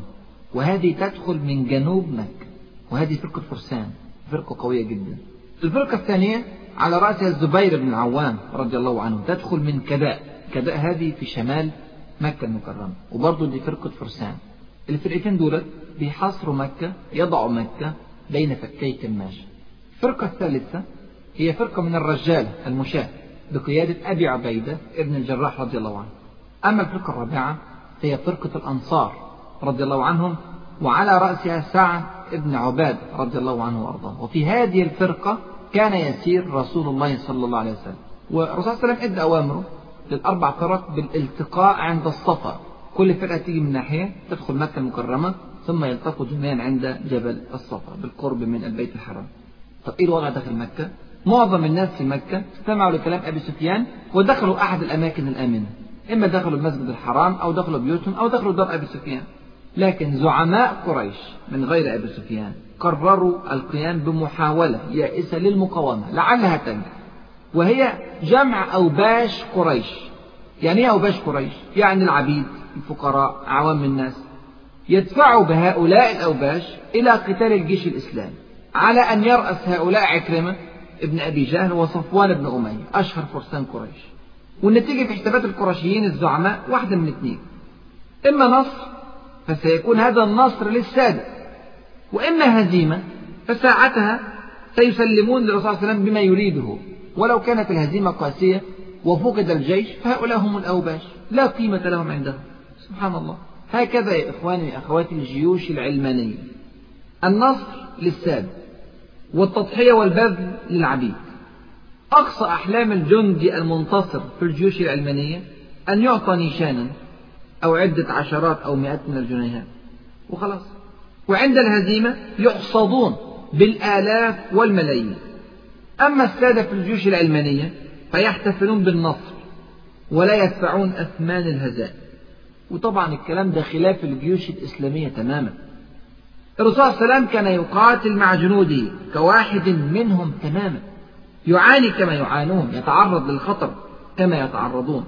وهذه تدخل من جنوب مكة. وهذه فرقة فرسان فرقة قوية جدا. الفرقة الثانية على رأسها الزبير بن العوام رضي الله عنه تدخل من كداء كداء هذه في شمال مكة المكرمة. وبرضه دي فرقة فرسان. الفرقتين دول بيحاصروا مكة يضعوا مكة بين فكي كماش الفرقة الثالثة هي فرقة من الرجال المشاة بقيادة أبي عبيدة ابن الجراح رضي الله عنه. أما الفرقة الرابعة هي فرقة الأنصار رضي الله عنهم وعلى رأسها سعد ابن عباد رضي الله عنه وأرضاه. وفي هذه الفرقة كان يسير رسول الله صلى الله عليه وسلم. والرسول صلى الله عليه وسلم إدى أوامره للأربع فرق بالالتقاء عند الصفا. كل فرقة تيجي من ناحية تدخل مكة المكرمة ثم يلتقوا جميعا عند جبل الصفا بالقرب من البيت الحرام. طب إيه الوضع داخل مكة؟ معظم الناس في مكة استمعوا لكلام أبي سفيان ودخلوا أحد الأماكن الآمنة. إما دخلوا المسجد الحرام أو دخلوا بيوتهم أو دخلوا دار أبي سفيان. لكن زعماء قريش من غير أبي سفيان قرروا القيام بمحاولة يائسة للمقاومة لعلها تنجح. وهي جمع أوباش قريش. يعني إيه أوباش قريش؟ يعني العبيد الفقراء عوام الناس. يدفعوا بهؤلاء الأوباش إلى قتال الجيش الإسلامي على أن يرأس هؤلاء عكرمة ابن أبي جهل وصفوان بن أمية أشهر فرسان قريش. والنتيجة في حسابات القرشيين الزعماء واحدة من اثنين. إما نصر فسيكون هذا النصر للسادة وإما هزيمة فساعتها سيسلمون للرسول صلى الله عليه وسلم بما يريده. ولو كانت الهزيمة قاسية وفقد الجيش فهؤلاء هم الأوباش. لا قيمة لهم عندهم. سبحان الله. هكذا يا إخواني وأخواتي الجيوش العلمانية النصر للسادة والتضحية والبذل للعبيد. أقصى أحلام الجندي المنتصر في الجيوش العلمانية أن يعطى نيشانا أو عدة عشرات أو مئات من الجنيهات. وخلاص. وعند الهزيمة يحصدون بالآلاف والملايين. أما السادة في الجيوش العلمانية فيحتفلون بالنصر ولا يدفعون أثمان الهزائم. وطبعا الكلام ده خلاف الجيوش الإسلامية تماما. الرسول صلى الله عليه وسلم كان يقاتل مع جنوده كواحد منهم تماما. يعاني كما يعانون يتعرض للخطر كما يتعرضون.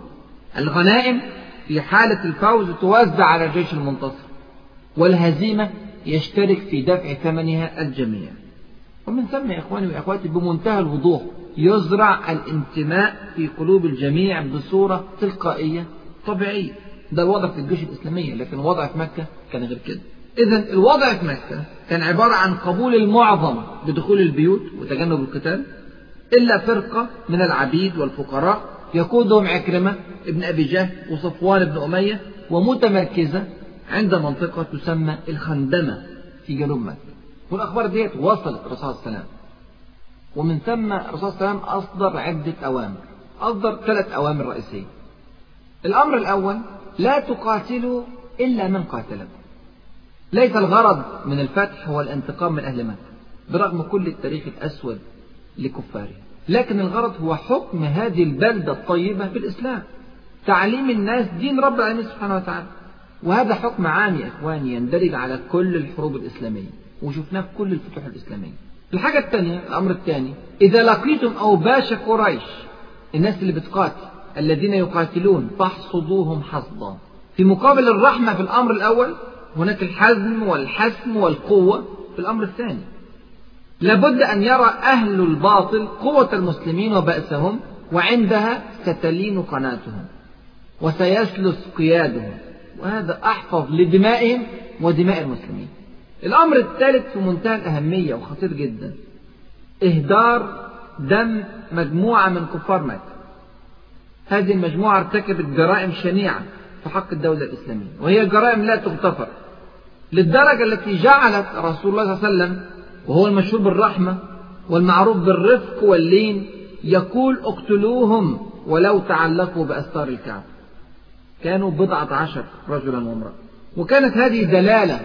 الغنائم في حالة الفوز توزع على الجيش المنتصر والهزيمة يشترك في دفع ثمنها الجميع. ومن ثم يا إخواني وأخواتي بمنتهى الوضوح يزرع الانتماء في قلوب الجميع بصورة تلقائية طبيعية. ده الوضع في الجيوش الإسلامية لكن الوضع في مكة كان غير كده. إذا الوضع في مكة كان عبارة عن قبول المعظم بدخول البيوت وتجنب القتال إلا فرقة من العبيد والفقراء يقودهم عكرمة ابن أبي جهل وصفوان بن أمية ومتمركزة عند منطقة تسمى الخندمة في جنوب مكة. والأخبار ديت وصلت الرسول صلى الله عليه ومن ثم الرسول صلى الله عليه وسلم أصدر عدة أوامر أصدر ثلاث أوامر رئيسية. الأمر الأول لا تقاتلوا إلا من قاتلكم. ليس الغرض من الفتح هو الانتقام من أهل مكة برغم كل التاريخ الأسود لكفاره لكن الغرض هو حكم هذه البلدة الطيبة بالإسلام تعليم الناس دين رب العالمين سبحانه وتعالى. وهذا حكم عام يا إخواني يندرج على كل الحروب الإسلامية. وشفناه في كل الفتوح الإسلامية. الحاجة الثانية الأمر الثاني إذا لقيتم أوباش قريش الناس اللي بتقاتل الذين يقاتلون فاحصدوهم حصدا. في مقابل الرحمة في الأمر الأول هناك الحزم والحسم والقوة في الأمر الثاني. لابد أن يرى أهل الباطل قوة المسلمين وبأسهم وعندها ستلين قناتهم وسيسلس قيادهم وهذا أحفظ لدمائهم ودماء المسلمين. الأمر الثالث في منتهى الأهمية وخطير جدا إهدار دم مجموعة من كفار مكة. هذه المجموعة ارتكبت جرائم شنيعة في حق الدولة الإسلامية وهي جرائم لا تغتفر. للدرجة التي جعلت رسول الله صلى الله عليه وسلم وهو المشهور بالرحمة والمعروف بالرفق واللين يقول اقتلوهم ولو تعلقوا بأستار الكعبة كانوا بضعة عشر رجلا وامرأة. وكانت هذه دلالة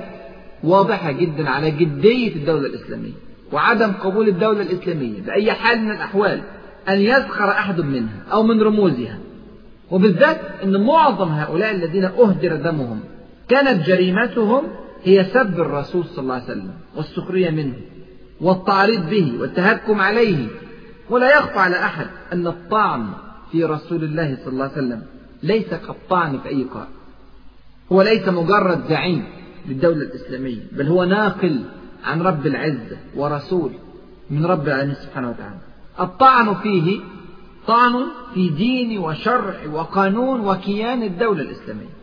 واضحة جدا على جدية الدولة الإسلامية وعدم قبول الدولة الإسلامية بأي حال من الأحوال. أن يسخر أحد منها أو من رموزها. وبالذات أن معظم هؤلاء الذين أهدر دمهم كانت جريمتهم هي سب الرسول صلى الله عليه وسلم والسخرية منه والتعريض به والتهكم عليه. ولا يخفى على أحد أن الطعن في رسول الله صلى الله عليه وسلم ليس كالطعن في أي قائد هو ليس مجرد زعيم للدولة الإسلامية بل هو ناقل عن رب العزة ورسول من رب العالمين سبحانه وتعالى. الطعن فيه طعن في دين وشرع وقانون وكيان الدولة الإسلامية.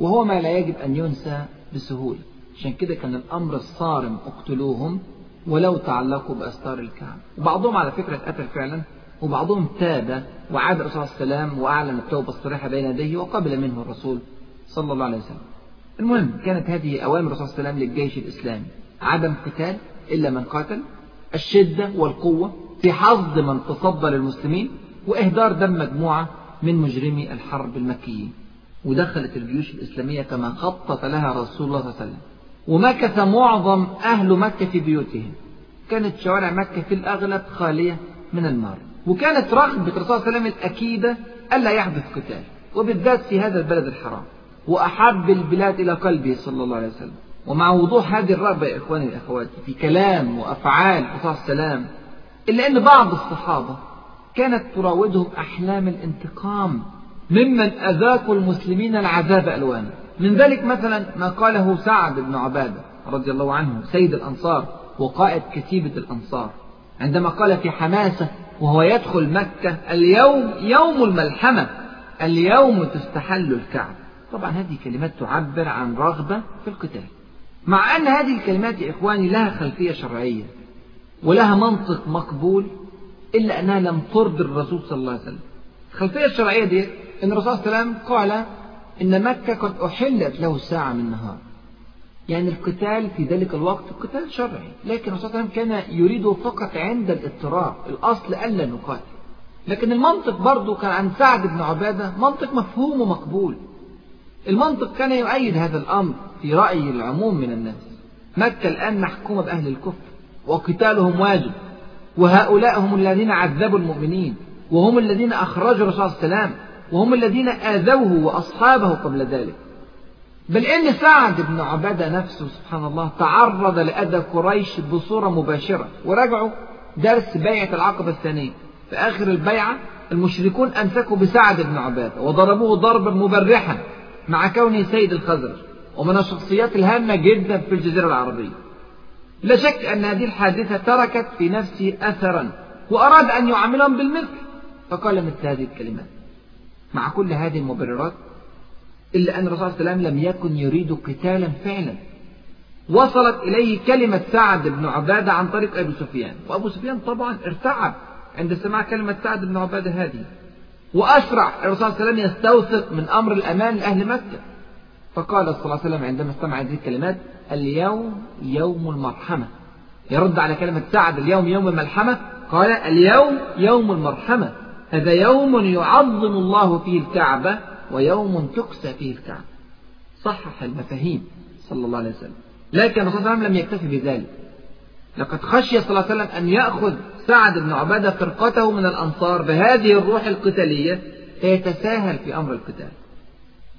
وهو ما لا يجب أن ينسى بسهولة. عشان كده كان الأمر الصارم اقتلوهم ولو تعلقوا بأستار الكعبة. وبعضهم على فكرة اتقتل فعلا وبعضهم تاب وعاد الرسول صلى الله عليه وسلم وأعلن التوبة الصريحة بين يديه وقبل منه الرسول صلى الله عليه وسلم. المهم كانت هذه أوامر الرسول صلى الله عليه وسلم للجيش الإسلامي. عدم قتال إلا من قاتل. الشدة والقوة في حظ من تصدى للمسلمين وإهدار دم مجموعة من مجرمي الحرب المكيين ودخلت الجيوش الإسلامية كما خطط لها رسول الله صلى الله عليه وسلم. ومكث معظم أهل مكة في بيوتهم. كانت شوارع مكة في الأغلب خالية من النار وكانت رغبة الرسول صلى الله عليه وسلم الأكيدة ألا يحدث قتال. وبالذات في هذا البلد الحرام. وأحب البلاد إلى قلبه صلى الله عليه وسلم. ومع وضوح هذه الرغبة يا إخواني وأخواتي في كلام وأفعال الرسول صلى الله عليه وسلم إلا أن بعض الصحابة كانت تراودهم أحلام الانتقام ممن أذاقوا المسلمين العذاب ألوانا من ذلك مثلا ما قاله سعد بن عبادة رضي الله عنه سيد الأنصار وقائد كتيبة الأنصار. عندما قال في حماسة وهو يدخل مكة اليوم يوم الملحمة اليوم تستحل الكعبة طبعا هذه كلمات تعبر عن رغبة في القتال. مع أن هذه الكلمات يا إخواني لها خلفية شرعية. ولها منطق مقبول إلا أنها لم ترضي الرسول صلى الله عليه وسلم. الخلفية الشرعية دي أن الرسول صلى الله عليه وسلم قال إن مكة قد أحلت له ساعة من النهار. يعني القتال في ذلك الوقت قتال شرعي. لكن الرسول صلى الله عليه وسلم كان يريده فقط عند الاضطرار الأصل ألا نقاتل. لكن المنطق برضه كان عن سعد بن عبادة منطق مفهوم ومقبول. المنطق كان يؤيد هذا الأمر في رأي العموم من الناس. مكة الآن محكومة بأهل الكفر. وقتالهم واجب. وهؤلاء هم الذين عذبوا المؤمنين وهم الذين أخرجوا الرسول الله وسلم وهم الذين آذوه وأصحابه قبل ذلك. بل إن سعد بن عبادة نفسه سبحان الله تعرض لأذى قريش بصورة مباشرة. وراجعوا درس بيعة العقبة الثانية. في آخر البيعة المشركون أمسكوا بسعد بن عبادة وضربوه ضربا مبرحا مع كونه سيد الخزرج. ومن الشخصيات الهامة جدا في الجزيرة العربية. لا شك أن هذه الحادثة تركت في نفسه أثرا وأراد أن يعاملهم بالمثل فقال مثل هذه الكلمات مع كل هذه المبررات إلا أن الرسول صلى الله عليه وسلم لم يكن يريد قتالا فعلا. وصلت إليه كلمة سعد بن عبادة عن طريق أبي سفيان. وأبو سفيان طبعا ارتعب عند سماع كلمة سعد بن عبادة هذه وأسرع الرسول صلى الله عليه وسلم يستوثق من أمر الأمان لأهل مكة. فقال صلى الله عليه وسلم عندما استمع هذه الكلمات اليوم يوم المرحمة. يرد على كلمة سعد اليوم يوم الملحمة؟ قال اليوم يوم المرحمة. هذا يوم يعظم الله فيه الكعبة ويوم تكسى فيه الكعبة. صحح المفاهيم صلى الله عليه وسلم. لكن الرسول صلى الله عليه وسلم لم يكتفي بذلك. لقد خشي صلى الله عليه وسلم أن يأخذ سعد بن عبادة فرقته من الأنصار بهذه الروح القتالية فيتساهل في أمر القتال.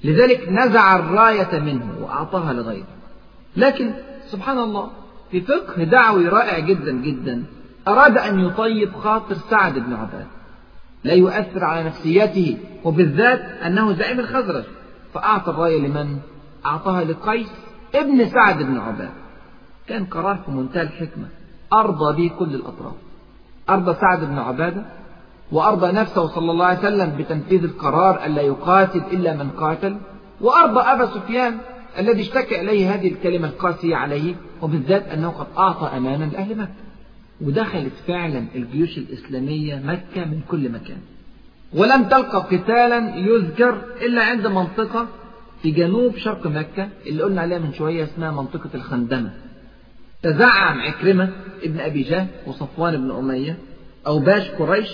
لذلك نزع الراية منه وأعطاها لغيره. لكن سبحان الله في فقه دعوي رائع جدا جدا أراد أن يطيب خاطر سعد بن عبادة لا يؤثر على نفسيته وبالذات أنه زعيم الخزرج. فأعطى الراية لمن؟ أعطاها لقيس ابن سعد بن عبادة كان قرار في منتهى الحكمة أرضى به كل الأطراف. أرضى سعد بن عبادة وأرضى نفسه صلى الله عليه وسلم بتنفيذ القرار ألا يقاتل إلا من قاتل. وأرضى أبا سفيان الذي اشتكى إليه هذه الكلمة القاسية عليه وبالذات أنه قد أعطى أمانا لأهل مكة. ودخلت فعلا الجيوش الإسلامية مكة من كل مكان. ولم تلقى قتالا يذكر إلا عند منطقة في جنوب شرق مكة اللي قلنا عليها من شوية اسمها منطقة الخندمة. تزعم عكرمة ابن أبي جهل وصفوان بن أمية أو باش قريش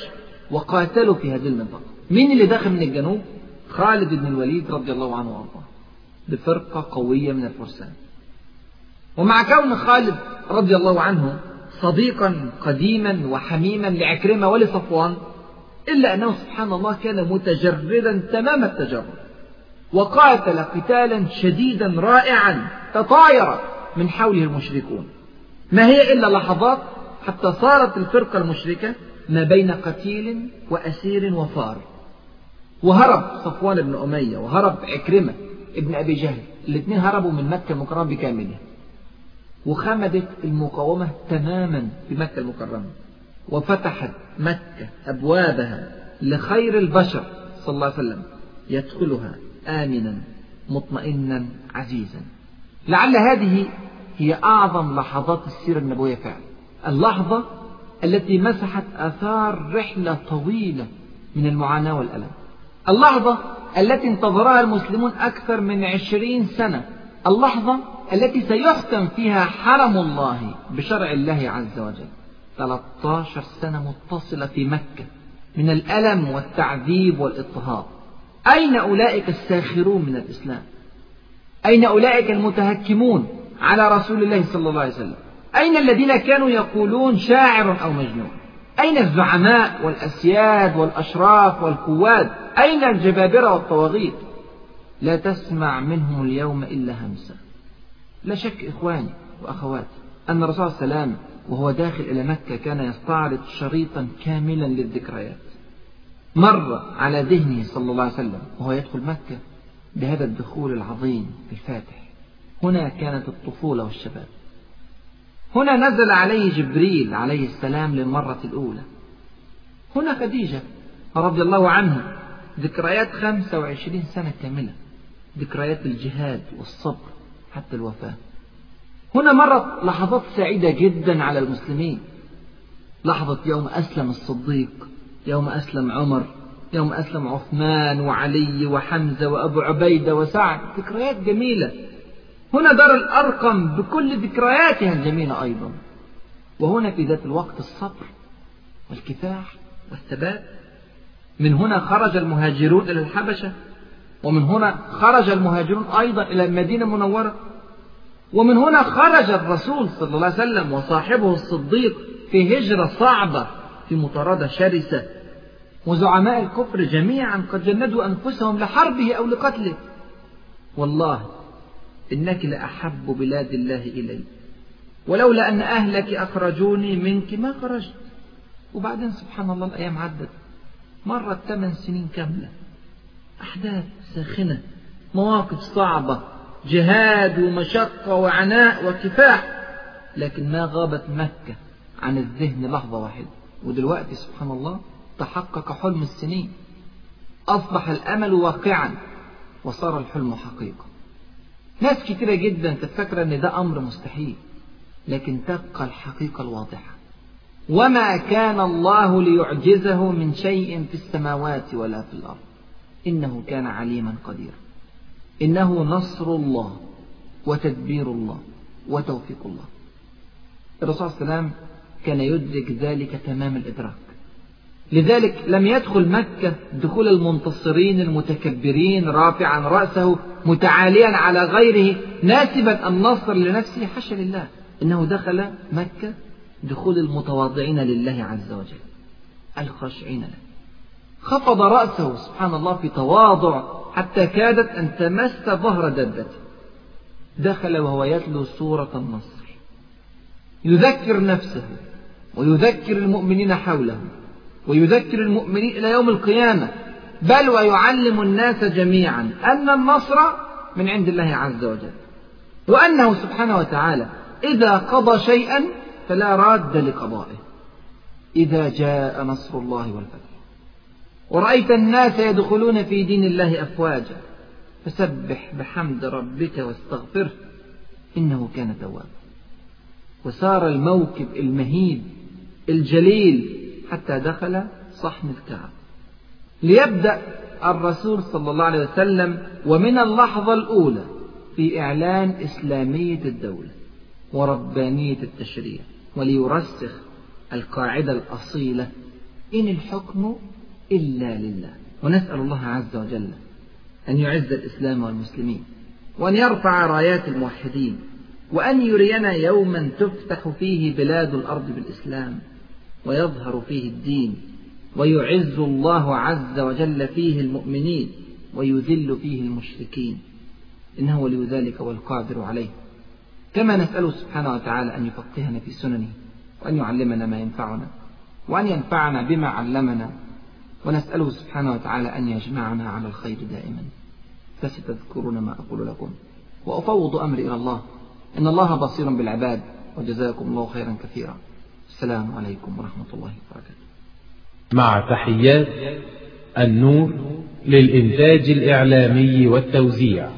وقاتلوا في هذه المنطقة. مين اللي داخل من الجنوب؟ خالد بن الوليد رضي الله عنه وأرضاه. بفرقة قوية من الفرسان. ومع كون خالد رضي الله عنه صديقا قديما وحميما لعكرمة ولصفوان إلا أنه سبحان الله كان متجردا تمام التجرد. وقاتل قتالا شديدا رائعا تطاير من حوله المشركون. ما هي إلا لحظات حتى صارت الفرقة المشركة ما بين قتيل وأسير وفار. وهرب صفوان بن أمية وهرب عكرمة ابن أبي جهل. الاثنين هربوا من مكة المكرمة بكاملها. وخمدت المقاومة تماما في مكة المكرمة. وفتحت مكة أبوابها لخير البشر صلى الله عليه وسلم. يدخلها آمنا مطمئنا عزيزا. لعل هذه هي أعظم لحظات السيرة النبوية فعلا. اللحظة التي مسحت آثار رحلة طويلة من المعاناة والألم. اللحظة التي انتظرها المسلمون أكثر من عشرين سنة. اللحظة التي سيختم فيها حرم الله بشرع الله عز وجل. 13 سنة متصلة في مكة من الألم والتعذيب والإضطهاد. أين أولئك الساخرون من الإسلام؟ أين أولئك المتهكمون على رسول الله صلى الله عليه وسلم؟ أين الذين كانوا يقولون شاعر أو مجنون؟ أين الزعماء والأسياد والأشراف والقواد؟ أين الجبابرة والطواغيت؟ لا تسمع منهم اليوم إلا همسة. لا شك إخواني وأخواتي أن الرسول صلى الله عليه وسلم وهو داخل إلى مكة كان يستعرض شريطا كاملا للذكريات. مر على ذهنه صلى الله عليه وسلم وهو يدخل مكة بهذا الدخول العظيم الفاتح. هنا كانت الطفولة والشباب. هنا نزل عليه جبريل عليه السلام للمرة الأولى. هنا خديجة رضي الله عنها ذكريات خمسة وعشرين سنة كاملة ذكريات الجهاد والصبر حتى الوفاة. هنا مرت لحظات سعيدة جدا على المسلمين. لحظة يوم أسلم الصديق يوم أسلم عمر يوم أسلم عثمان وعلي وحمزة وأبو عبيدة وسعد. ذكريات جميلة. هنا دار الأرقم بكل ذكرياتها الجميلة أيضا. وهنا في ذات الوقت الصبر والكفاح والثبات. من هنا خرج المهاجرون إلى الحبشة ومن هنا خرج المهاجرون أيضا إلى المدينة المنورة. ومن هنا خرج الرسول صلى الله عليه وسلم وصاحبه الصديق في هجرة صعبة في مطاردة شرسة. وزعماء الكفر جميعا قد جندوا أنفسهم لحربه أو لقتله. والله إنك لأحب بلاد الله إلي. ولولا أن أهلك أخرجوني منك ما خرجت. وبعدين سبحان الله الأيام عدت. مرت ثمان سنين كاملة. أحداث ساخنة. مواقف صعبة. جهاد ومشقة وعناء وكفاح. لكن ما غابت مكة عن الذهن لحظة واحدة. ودلوقتي سبحان الله تحقق حلم السنين. أصبح الأمل واقعا. وصار الحلم حقيقة ناس كتيرة جدا تفكر أن ده أمر مستحيل لكن تبقى الحقيقة الواضحة. وما كان الله ليعجزه من شيء في السماوات ولا في الأرض. إنه كان عليما قديرا. إنه نصر الله وتدبير الله وتوفيق الله. الرسول صلى الله عليه وسلم كان يدرك ذلك تمام الإدراك. لذلك لم يدخل مكة دخول المنتصرين المتكبرين رافعا رأسه متعاليا على غيره ناسبا النصر لنفسه. حاشا لله إنه دخل مكة دخول المتواضعين لله عز وجل الخاشعين له. خفض رأسه سبحان الله في تواضع حتى كادت أن تمس ظهر دبته. دخل وهو يتلو سورة النصر يذكر نفسه ويذكر المؤمنين حوله. ويذكر المؤمنين إلى يوم القيامة. بل ويعلم الناس جميعا أن النصر من عند الله عز وجل. وأنه سبحانه وتعالى إذا قضى شيئا فلا راد لقضائه. إذا جاء نصر الله والفتح. ورأيت الناس يدخلون في دين الله أفواجا. فسبح بحمد ربك واستغفره. إنه كان توابا. وسار الموكب المهيب الجليل حتى دخل صحن الكعب. ليبدأ الرسول صلى الله عليه وسلم ومن اللحظة الأولى في إعلان إسلامية الدولة وربانية التشريع وليرسخ القاعدة الأصيلة إن الحكم إلا لله. ونسأل الله عز وجل أن يعز الإسلام والمسلمين وأن يرفع رايات الموحدين وأن يرينا يوما تفتح فيه بلاد الأرض بالإسلام. ويظهر فيه الدين ويعز الله عز وجل فيه المؤمنين ويذل فيه المشركين. إنه ولي ذلك والقادر عليه. كما نسأله سبحانه وتعالى أن يفقهنا في سننه وأن يعلمنا ما ينفعنا وأن ينفعنا بما علمنا. ونسأله سبحانه وتعالى أن يجمعنا على الخير دائما. فستذكرون ما أقول لكم. وأفوض أمري إلى الله. إن الله بصير بالعباد وجزاكم الله خيرا كثيرا. السلام عليكم ورحمة الله وبركاته.
مع تحيات النور للإنتاج الإعلامي والتوزيع.